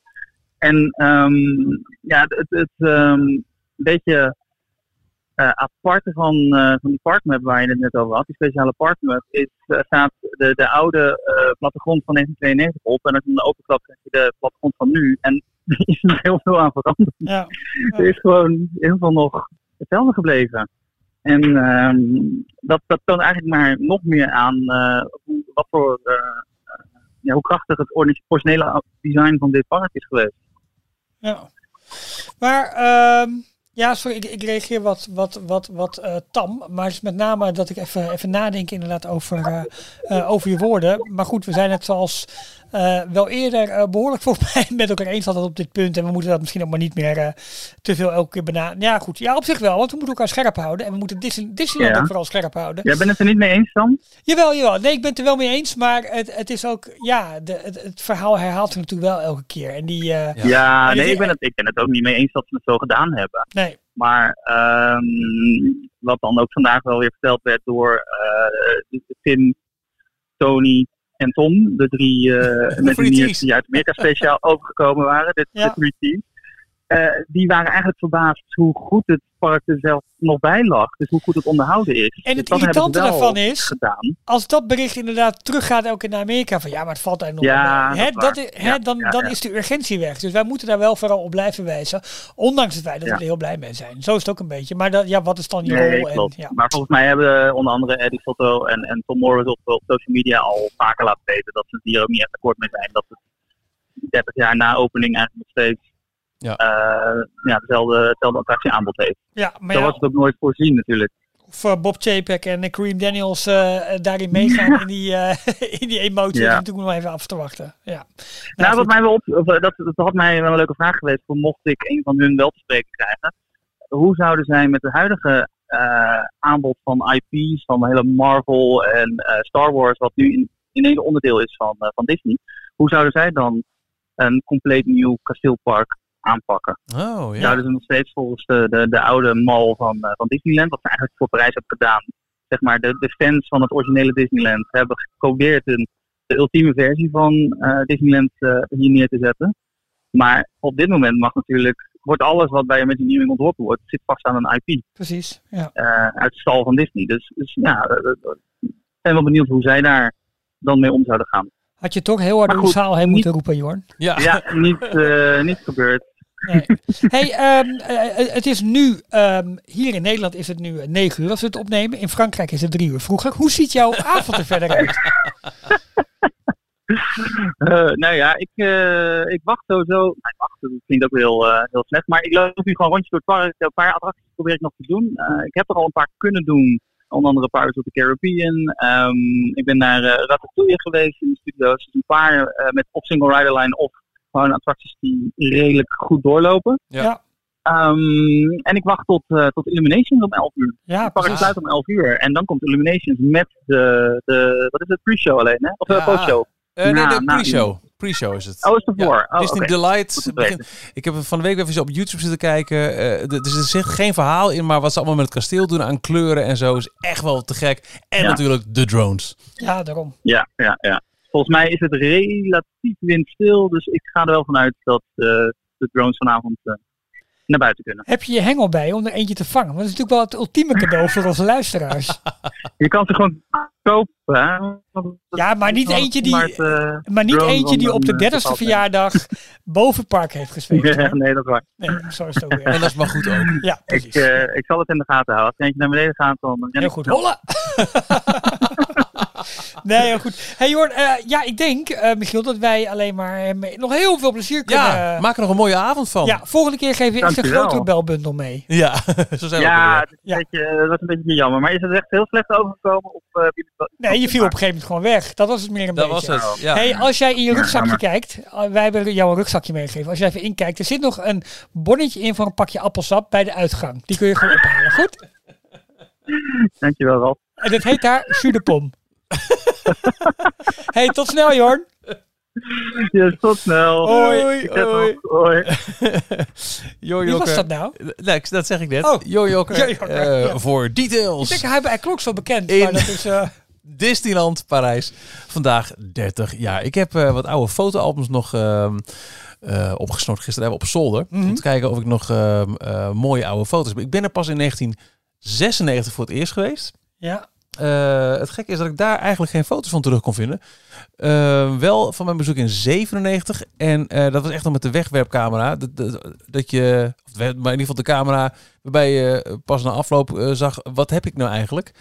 En ehm, ja, het, het ehm, beetje eh, aparte van, eh, van die parkmap waar je het net over had, die speciale parkmap, is, staat de, de oude plattegrond van 1992 op. En als je hem openklapt, krijg je de plattegrond van nu. En er is nog heel veel aan veranderd. Ja. Er is gewoon heel veel nog hetzelfde gebleven. En ehm, dat, dat toont eigenlijk maar nog meer aan hoe, wat voor, ja, hoe krachtig het ori- originele design van dit park is geweest. Ja. Maar ehm, ja, sorry, ik, ik reageer wat, wat, wat, wat eh, tam. Maar het is met name dat ik even, even nadenk inderdaad over, eh, over je woorden. Maar goed, we zijn het zoals eh, wel eerder eh, behoorlijk volgens mij met elkaar eens altijd op dit punt. En we moeten dat misschien ook maar niet meer eh, te veel elke keer benaderen. Ja goed, ja op zich wel, want we moeten elkaar scherp houden. En we moeten Disney, Disneyland Ja. ook vooral scherp houden. Jij bent het er niet mee eens dan? Jawel, jawel. Nee, ik ben het er wel mee eens. Maar het, het is ook, ja, de, het, het verhaal herhaalt zich natuurlijk wel elke keer. En die, eh, Ja, en nee, die- ik ben, het, ik ben het ook niet mee eens dat ze het zo gedaan hebben. Nee. Maar ehm, wat dan ook vandaag wel weer verteld werd door eh Tim, Tony en Tom, de drie eh mensen die uit Amerika speciaal overgekomen waren, de, de drie teams. eh, die waren eigenlijk verbaasd hoe goed het park er zelf nog bij lag. Dus hoe goed het onderhouden is. En Dus het ze irritante daarvan is, gedaan. als dat bericht inderdaad teruggaat elke keer naar Amerika, van ja, maar het valt eigenlijk nog Ja. Hè, dat is hè, dan ja, dan is de urgentie weg. Dus wij moeten daar wel vooral op blijven wijzen. Ondanks het feit dat we er heel blij mee zijn. Zo is het ook een beetje. Maar dat, ja, wat is dan je Nee, rol? Klopt. Maar volgens mij hebben onder andere Eddie Soto en, en Tom Morris op, op social media al vaker laten weten dat ze het hier ook niet echt akkoord mee zijn. Dat het 30 jaar na opening eigenlijk nog steeds ja. ja, dezelfde, hetzelfde attractieaanbod heeft. Ja, maar Zo ja, was het ook nooit voorzien natuurlijk. of eh, Bob Chapek en eh, Kareem Daniels eh, daarin meegaan in, die, eh, in die emotie. Ja. Dat natuurlijk nog even af te wachten. Ja. Nou, wat mij wel op, of, eh, dat, dat had mij wel een leuke vraag geweest, voor mocht ik een van hun wel te spreken krijgen. Hoe zouden zij met het huidige eh, aanbod van IP's, van de hele Marvel en eh, Star Wars, wat nu in, in een onderdeel is van, eh, van Disney, hoe zouden zij dan een compleet nieuw kasteelpark aanpakken? Oh, ja. Zouden ze nog steeds volgens de, de, de oude mal van, eh, van Disneyland, wat ze eigenlijk voor Parijs hebben gedaan, zeg maar, de, de fans van het originele Disneyland hebben gecodeerd een, de ultieme versie van eh, Disneyland eh, hier neer te zetten. Maar op dit moment mag natuurlijk, wordt alles wat bij Imagineering ontworpen wordt, zit vast aan een IP Precies. Ja. eh, uit de stal van Disney. Dus, dus ja, eh, ben wel benieuwd hoe zij daar dan mee om zouden gaan. Had je toch heel hard door de zaal heen niet- moeten roepen, Jorn. Ja, Ja, niet, eh, niet gebeurd. Hey, ehm, eh, eh, het is nu, ehm, hier in Nederland is het nu eh, 9 uur als we het opnemen. In Frankrijk is het 3 uur vroeger. Hoe ziet jouw avond er verder uit? Eh, nou ja, ik, eh, ik wacht sowieso. Nou, ik wacht, dat klinkt ook heel, eh, heel slecht. Maar ik loop nu gewoon rondjes door het park. Een paar attracties probeer ik nog te doen. Eh, ik heb er al een paar kunnen doen. Onder andere Pirates of the Caribbean. Ehm, ik ben naar eh, Ratatouille geweest in de studio's. Dus een paar eh, met of single rider line of gewoon attracties die redelijk goed doorlopen. Ja. Ehm, en ik wacht tot, eh, tot Illuminations om 11 uur. Ja, Het park sluit om 11 uur. En dan komt Illuminations met de, de wat is het, pre-show alleen, hè? Of de Ja. post-show. Eh, nee, de pre-show. Pre-show is het. Oh, is het Ja, ervoor? Oh, Disney. Delight. Ik heb van de week even op YouTube zitten kijken. Eh, d- dus er zit geen verhaal in, maar wat ze allemaal met het kasteel doen aan kleuren en zo is echt wel te gek. En Ja. natuurlijk de drones. Ja, daarom. Ja, ja, ja. Volgens mij is het relatief windstil, dus ik ga er wel vanuit dat eh, de drones vanavond eh, naar buiten kunnen. Heb je je hengel bij om er eentje te vangen? Want dat is natuurlijk wel het ultieme cadeau voor onze luisteraars. Je kan ze gewoon kopen, hè? Ja, maar niet eentje die, Maar, eh, maar niet eentje die op de een, 30ste eh, bepaald verjaardag boven het park heeft. Ja, hè? nee, dat is waar. Nee, zo is het ook En weer. dat is maar goed ook. Ja, Ik, precies. eh, ik zal het in de gaten houden. Als er eentje naar beneden gaat, dan Heel ik goed. snel. Nee, heel goed. Hey Jorn, eh, ja, ik denk, eh Michiel, dat wij alleen maar eh, nog heel veel plezier kunnen... Ja, maak er nog een mooie avond van. ja, volgende keer geven we echt een grotere belbundel mee. Ja, zo zijn Ja, weer. het is Ja. Een beetje, dat is een beetje jammer. Maar is het echt heel slecht overgekomen? Of, eh, heb je het wel- Nee, je viel op een gegeven moment gewoon weg. Dat was het meer een Dat was beetje. het. Ja. Hey, als jij in je rugzakje kijkt, eh, wij hebben jou een rugzakje meegegeven. Als jij even inkijkt, er zit nog een bonnetje in voor een pakje appelsap bij de uitgang. Die kun je gewoon ophalen. Goed? Dankjewel, Ralf. En dat heet daar Jus de. hey, tot snel Jorn. Yes, tot snel. Hoi, hoi. Hoi. Jo, Wie was dat nou? Nee, dat zeg ik net. Oh. Jo Jokke, Jo Jokke, eh, ja. voor Ik details. denk, hij, hij klonk zo bekend, In- maar dat is... eh, Disneyland Parijs. Vandaag 30 jaar. Ik heb eh, wat oude fotoalbums nog ehm eh, opgesnort gisteren hebben op zolder. Mhm. Om te kijken of ik nog ehm, eh, mooie oude foto's heb. Ik ben er pas in 1996 voor het eerst geweest. ja. Eh, het gekke is dat ik daar eigenlijk geen foto's van terug kon vinden. Eh, wel van mijn bezoek in 97. En eh, dat was echt nog met de wegwerpcamera. Dat, dat, dat je, maar in ieder geval de camera waarbij je pas na afloop zag, wat heb ik nou eigenlijk?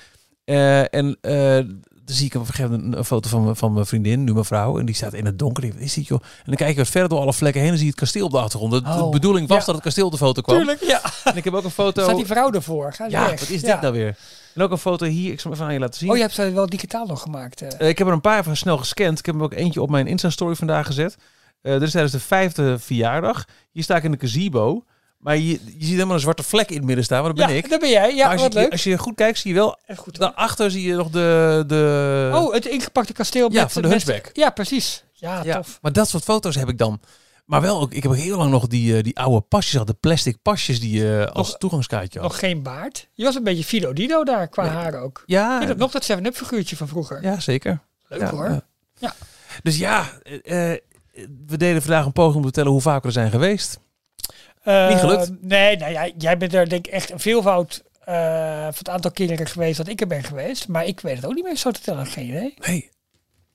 En dan zie ik op een gegeven moment een foto van, mijn- van mijn vriendin, nu mijn vrouw. En die staat in het donker. Wat is die, joh? En dan kijk ik wat verder door alle vlekken heen en zie je het kasteel op de achtergrond. De, Oh, bedoeling was ja. dat het kasteel op de foto kwam. Tuurlijk, ja. En ik heb ook een foto... Staat die vrouw ervoor? Ga ja, weg. wat is dit Ja. nou weer? En ook een foto hier. Ik zal hem even aan je laten zien. Oh, je hebt ze wel digitaal nog gemaakt. eh. Eh, ik heb er een paar even snel gescand. Ik heb er ook eentje op mijn Insta-story vandaag gezet. Eh dit is tijdens de vijfde verjaardag. Hier sta ik in de gazebo. Maar je, je ziet helemaal een zwarte vlek in het midden staan. Maar dat ben ja, ik. dat ben jij. Ja, maar als wat je, leuk. als je goed kijkt, zie je wel... Goed. Daarachter zie je nog de... de Oh, het ingepakte kasteel Ja, met, van de met- Hunchback. Ja, precies. Ja, ja, tof. maar dat soort foto's heb ik dan. Maar wel ook... Ik heb ook heel lang nog die, eh, die oude pasjes gehad. De plastic pasjes die je als Nog- toegangskaartje had. Nog geen baard. Je was een beetje Fido Dido daar qua haar ook. ja, Je nog dat 7-Up figuurtje van vroeger. ja, zeker. Leuk Ja, hoor. ja. Ja. Dus ja, eh, eh, we deden vandaag een poging om te vertellen hoe vaak we er zijn geweest. Eh, Niet gelukt. Nee, nou ja, jij bent er denk ik echt een veelvoud eh, van het aantal keren geweest dat ik er ben geweest. Maar ik weet het ook niet meer zo te tellen. Geen idee. Nee,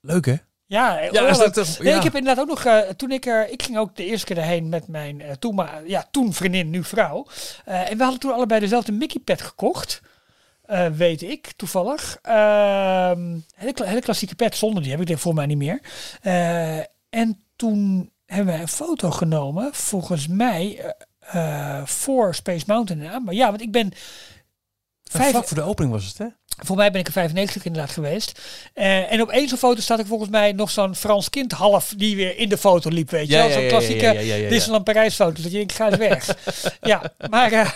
leuk hè? Ja, Ja, leuk. is dat toch- Nee, ja. ik heb inderdaad ook nog, eh, toen ik er, ik ging ook de eerste keer erheen met mijn eh, toen, maar, ja, toen vriendin, nu vrouw. Eh, en we hadden toen allebei dezelfde Mickey pet gekocht. Eh, weet ik, toevallig. Ehm hele, hele klassieke pet, zonder die heb ik denk voor mij niet meer. Eh, en toen hebben we een foto genomen, volgens mij, eh, eh, voor Space Mountain. Maar ja, want ik ben... Vijf... Vlak voor de opening was het hè? Voor mij ben ik er 95 inderdaad geweest. Eh, en op één zo'n foto staat ik volgens mij nog zo'n Frans kind half die weer in de foto liep, weet je Ja, wel. Zo'n klassieke ja, ja. Disneyland Parijs foto. Dat je denkt, ga eens weg. ja, maar eh,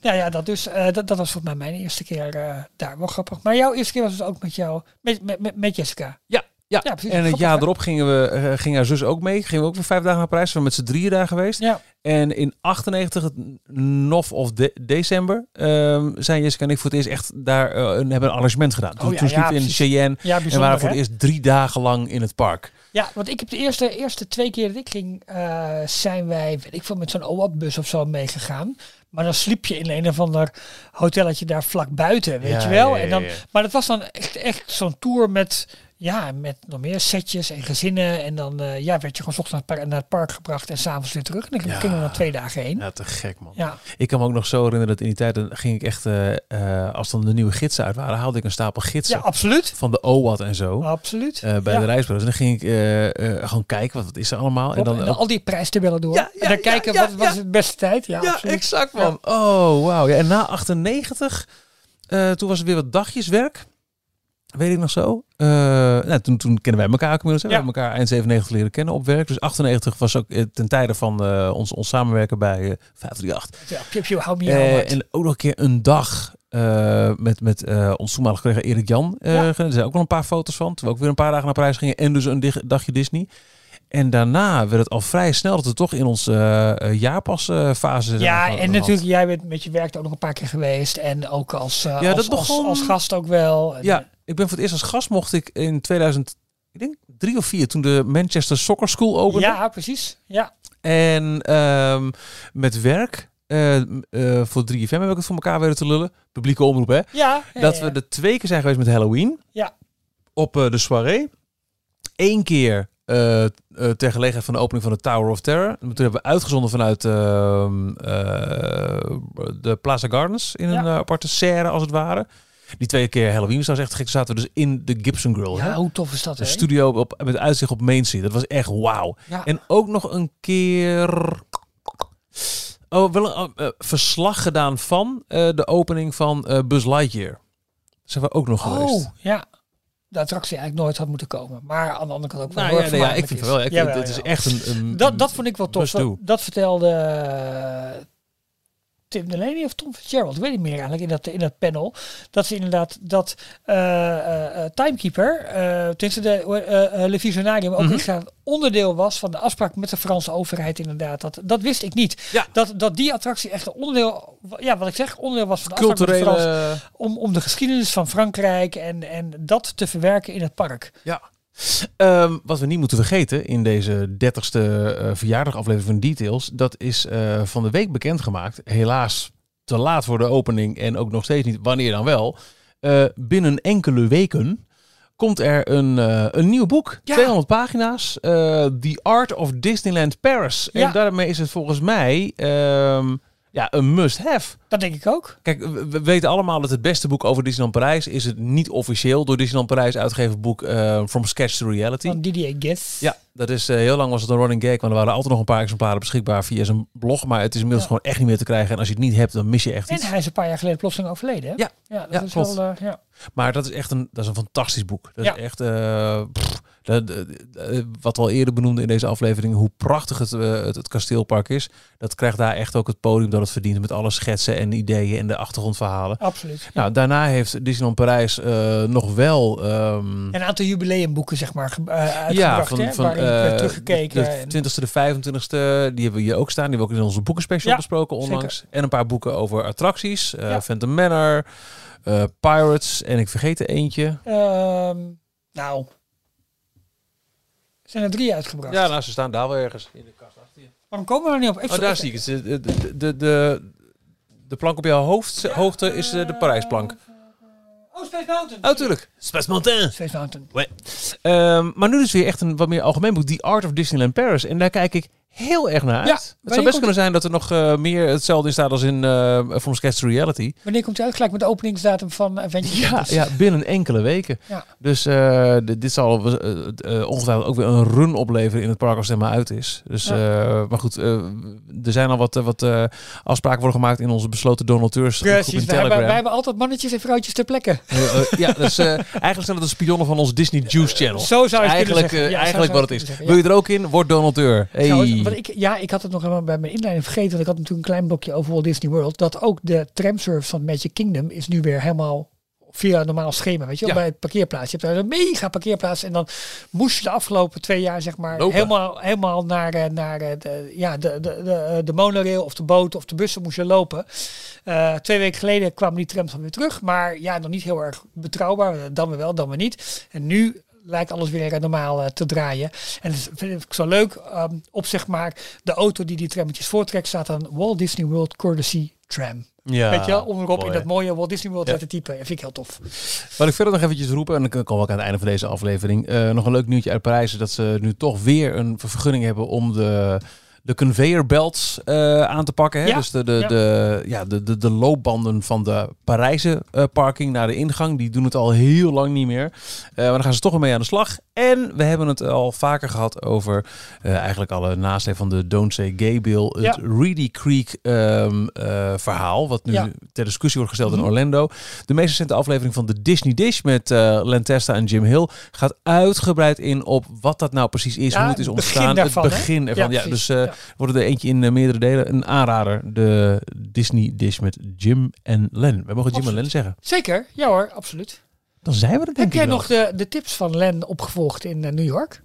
ja, ja, dat, dus, dat, dat was volgens mij mijn eerste keer daar. Wel grappig. Maar jouw eerste keer was dus ook met jou, met, met, met, met Jessica. Ja, ja. Ja, precies. en het jaar erop gingen we, eh, ging haar zus ook mee. Gingen we ook weer vijf dagen naar Parijs. We zijn met z'n drieën daar geweest. Ja. En in 98, het NOF of de, december, ehm, zijn Jessica en ik voor het eerst echt daar eh, een, hebben een arrangement gedaan. Toen, Oh ja, toen sliepen we in. Cheyenne en waren voor het eerst drie dagen lang in het park. Ja, want ik heb de eerste, eerste twee keer dat ik ging, eh, zijn wij, weet ik veel, met zo'n OAP-bus of zo meegegaan. Maar dan sliep je in een of ander hotelletje daar vlak buiten, weet Ja, je wel. ja, ja, en dan. Maar dat was dan echt, echt zo'n tour met, ja, met nog meer setjes en gezinnen. En dan ja, werd je gewoon ochtends naar het, park, naar het park gebracht en s'avonds weer terug. En dan Ja. gingen we na twee dagen heen. Ja, te gek man. Ja. Ik kan me ook nog zo herinneren dat in die tijd dan ging ik echt, eh, eh, als dan de nieuwe gidsen uit waren, haalde ik een stapel gidsen. Ja, absoluut. Van de OWAT en zo. Absoluut. eh, bij Ja. de reisbureaus. En dan ging ik eh, eh, gewoon kijken, wat, wat is er allemaal? En dan, en dan al die prijstabellen door. Ja, en dan kijken, wat, wat is het beste tijd? Ja, Ja, absoluut. exact man. Oh, wauw. Ja, en na 98, eh, toen was het weer wat dagjeswerk. Weet ik nog zo. Eh, nou, toen, toen kennen wij elkaar ook inmiddels. hè. We hebben elkaar eind 97 leren kennen op werk. Dus 98 was ook eh, ten tijde van eh, ons, ons samenwerken bij eh 538. Ja, me en ook nog een keer een dag met, met ons toenmalige collega Erik Jan. Ja. Er zijn ook nog een paar foto's van. Toen we ook weer een paar dagen naar Parijs gingen. En dus een dagje Disney. En daarna werd het al vrij snel dat we toch in onze eh, eh, jaarpasfase Ja, zijn en natuurlijk, jij bent met je werk ook nog een paar keer geweest. En ook als, eh, Ja, als, dat begon- als gast ook wel. En, Ja, ik ben voor het eerst als gast mocht ik in 2000, ik denk drie of vier, toen de Manchester Soccer School opende. ja, precies. Ja. En ehm, met werk, eh, eh, voor 3FM heb ik het voor elkaar weten te lullen. Publieke omroep, hè? Ja, ja, dat ja. we er twee keer zijn geweest met Halloween. Ja. Op eh, de soirée. Eén keer eh, ter gelegenheid van de opening van de Tower of Terror. En toen hebben we uitgezonden vanuit ehm, eh, de Plaza Gardens in een Ja. aparte serre, als het ware. Die twee keer Halloween was echt gek. Zaten we dus in de Gibson Grill. Ja, hè? hoe tof is dat, Een studio op, met uitzicht op Main Street. Dat was echt wauw. Ja. En ook nog een keer... Oh, wel een eh, verslag gedaan van de opening van Buzz Lightyear. Zijn we ook nog geweest. Oh, ja. De attractie eigenlijk nooit had moeten komen. Maar aan de andere kant ook wel Nou heel ja, nee, ja, ik vind het wel. Ik, Jawel, het is ja. echt een, een Dat, dat vond ik wel tof. dat vertelde eh, Tim Delaney of Tom Fitzgerald, weet ik meer eigenlijk, in dat, in dat panel. Dat ze inderdaad dat eh, eh, eh, Timekeeper, eh tenminste de eh, Le Visionarium, ook een onderdeel was van de afspraak met de Franse overheid inderdaad. Dat, dat wist ik niet. Ja. Dat, dat die attractie echt een onderdeel, ja wat ik zeg, onderdeel was van de afspraak met de. Franse om, om de geschiedenis van Frankrijk en, en dat te verwerken in het park. Ja. Ehm, wat we niet moeten vergeten in deze 30ste eh verjaardagaflevering van Details, dat is eh, van de week bekendgemaakt. Helaas te laat voor de opening en ook nog steeds niet wanneer dan wel. Eh, binnen enkele weken komt er een, een nieuw boek. Ja. 200 pagina's. The Art of Disneyland Paris. Ja. En daarmee is het volgens mij ehm, ja, een must-have. Dat denk ik ook. Kijk, we we weten allemaal dat het beste boek over Disneyland Parijs is het niet officieel door Disneyland Parijs uitgegeven boek eh, From Sketch to Reality. Van Didier Guess. Ja, dat is eh, heel lang was het een running gag, want er waren altijd nog een paar exemplaren beschikbaar via zijn blog, maar het is inmiddels Ja. gewoon echt niet meer te krijgen. En als je het niet hebt, dan mis je echt En iets. hij is een paar jaar geleden plotseling overleden. Hè? Ja. ja, dat Ja, is klopt. wel. eh, ja. Maar dat is echt een, dat is een fantastisch boek. Dat Ja. is echt, eh, pff, wat we al eerder benoemden in deze aflevering, hoe prachtig het, eh, het, het kasteelpark is. Dat krijgt daar echt ook het podium dat het verdient met alle schetsen en ideeën en de achtergrondverhalen. Absoluut. Nou, daarna heeft Disneyland Parijs eh, nog wel... ehm, Een aantal jubileumboeken, zeg maar, eh, ja, uitgebracht. van, hè, van werd teruggekeken. de en- 20ste, de 25ste, die hebben we hier ook staan. Die hebben we ook in onze boekenspecial Ja, besproken onlangs. En een paar boeken over attracties. Ja. Phantom Manor, Pirates en ik vergeet er eentje. Ehm, nou, zijn er drie uitgebracht. Ja, nou, ze staan daar wel ergens in de kast achter je. Waarom komen we er niet op? Oh, daar zie ik het. De, de, de, de, de plank op jouw hoofd, hoogte is eh, de Parijsplank. Oh, Space Mountain. Oh, tuurlijk. Space Mountain. Space Mountain. Ehm, maar nu dus weer echt een wat meer algemeen boek. The Art of Disneyland Paris. En daar kijk ik heel erg naar uit. Ja, het zou best kunnen zijn dat er nog eh, meer hetzelfde in staat als in eh From Sketch to Reality. Wanneer komt hij uit? Gelijk met de openingsdatum van Avengers Ja, Campus. ja, binnen enkele weken. Ja. Dus eh, dit, zal ongetwijfeld ook weer een run opleveren in het park als het helemaal uit is. Dus, maar goed, er zijn al wat, wat afspraken worden gemaakt in onze besloten donateurs Precies, wij hebben, wij hebben altijd mannetjes en vrouwtjes ter plekke. Ja, dus eigenlijk zijn het de spionnen van ons Disney Juice Channel. Zo zou je eigenlijk, eigenlijk wat het is. Wil je er ook in? Word donateur. Hey. Wat ik, ja, ik had het nog helemaal bij mijn inleiding vergeten. Want ik had natuurlijk een klein blokje over Walt Disney World. Dat ook de tramservice van Magic Kingdom is nu weer helemaal via een normaal schema. Weet je wel, Ja. bij het parkeerplaats. Je hebt daar een mega parkeerplaats. En dan moest je de afgelopen twee jaar zeg maar Lopen. helemaal, helemaal naar, eh, naar eh, de, ja, de, de, de, de monorail of de boot of de bussen moest je lopen. Eh, twee weken geleden kwamen die trams dan weer terug. Maar ja, nog niet heel erg betrouwbaar. Dan wel, dan weer niet. En nu lijkt alles weer normaal eh, te draaien. En dat vind ik zo leuk. ehm, op zeg maar de auto die die trammetjes voortrekt staat een Walt Disney World Courtesy Tram. Ja, Weet je wel, om erop in dat mooie Walt Disney World Ja. te typen. Dat vind ik heel tof. Wat ik verder nog eventjes roepen, en dan komen we ook aan het einde van deze aflevering, eh, nog een leuk nieuwtje uit Parijs, is dat ze nu toch weer een vergunning hebben om de, de conveyor belts eh, aan te pakken. Hè? Ja, Dus de, de, ja. de, ja, de, de, de loopbanden van de Parijse eh, parking naar de ingang, die doen het al heel lang niet meer. Eh, maar dan gaan ze toch weer mee aan de slag. En we hebben het al vaker gehad over eigenlijk alle nasleep van de Don't Say Gay Bill. Het. Reedy Creek ehm, eh, verhaal, wat nu ter discussie wordt gesteld Mhm. in Orlando. De meest recente aflevering van de Disney Dish met eh Len Testa en Jim Hill gaat uitgebreid in op wat dat nou precies is, Ja, hoe het is het begin ontstaan, daarvan, het begin ervan. Ja, dus Ja. Worden er eentje in eh, meerdere delen. Een aanrader, de Disney Dish met Jim en Len. We mogen Jim en Len zeggen. Zeker, ja hoor, absoluut. Dan zijn we er denk Heb ik jij wel. nog de, de tips van Len opgevolgd in eh, New York?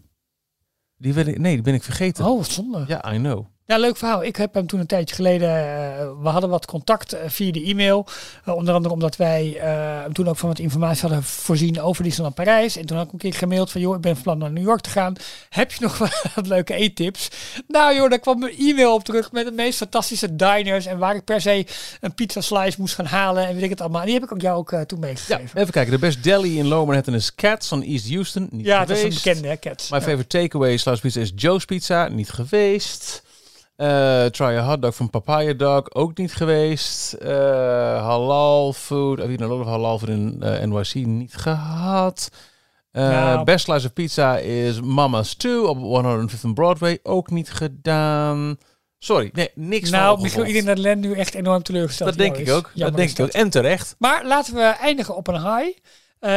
Die ben ik, nee, die ben ik vergeten. Oh, wat zonde. Ja, I know. Ja, leuk verhaal. Ik heb hem toen een tijdje geleden, eh, we hadden wat contact eh, via de e-mail. Eh, onder andere omdat wij hem toen ook van wat informatie hadden voorzien over Disneyland Parijs. En toen had ik een keer gemaild van, joh, ik ben van plan naar New York te gaan. Heb je nog wat leuke eettips? Nou joh, daar kwam mijn e-mail op terug met de meest fantastische diners. En waar ik per se een pizza slice moest gaan halen en weet ik het allemaal. Die heb ik ook jou ook toen Ja, meegegeven. even kijken. De best deli in Lower Manhattan is Cats van East Houston. Niet Ja, dat is een bekende, hè, Cats. My Ja. favorite takeaway slash pizza is Joe's Pizza. Niet geweest. Eh, try a hot dog van Papaya Dog. Ook niet geweest. Eh, halal food. I've eaten a lot of halal food in eh, NYC. Niet gehad. Best slice of pizza is Mama's 2 op 105 Broadway. Ook niet gedaan. Sorry, nee, niks van Nou. Michiel, ik denk dat Len nu echt enorm teleurgesteld Dat denk ik ook. Jammer dat denk ik ook. En terecht. Maar laten we eindigen op een high.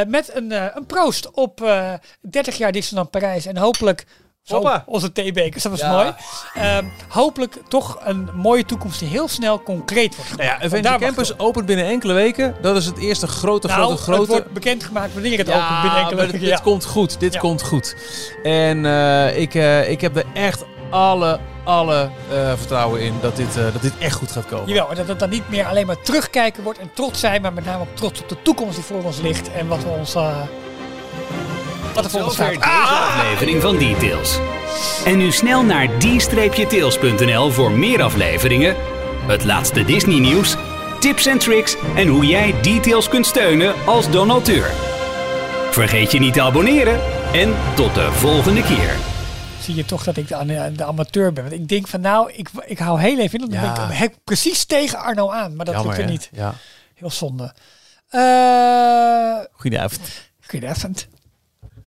met een, een proost op eh 30 jaar Disneyland Parijs. En hopelijk Hoppa. onze theebekers. Dat was Ja. mooi. Ehm, hopelijk toch een mooie toekomst die heel snel concreet wordt Nou ja, gemaakt. Adventure mag Campus opent binnen enkele weken. Dat is het eerste grote, op. Nou, grote, grote... het wordt bekendgemaakt wanneer het opent binnen enkele weken. dit, Ja. dit komt goed. Dit Ja. komt goed. En eh, ik, eh, ik heb er echt alle, alle eh, vertrouwen in dat dit, dat dit echt goed gaat komen. Jawel, en dat het dan niet meer alleen maar terugkijken wordt en trots zijn, maar met name ook trots op de toekomst die voor ons ligt en wat we ons... wat er Zover staat. deze aflevering van Details. En nu snel naar d-tails.nl voor meer afleveringen, het laatste Disney nieuws, tips en tricks en hoe jij Details kunt steunen als donateur. Vergeet je niet te abonneren en tot de volgende keer. zie je toch dat ik de, de amateur ben. Want ik denk van nou, ik, ik hou heel even in. Dan Ja. ben ik hek precies tegen Arno aan. Maar dat Jammer, lukt er hè? niet. Ja. Heel zonde. Eh Goedenavond. goedenavond.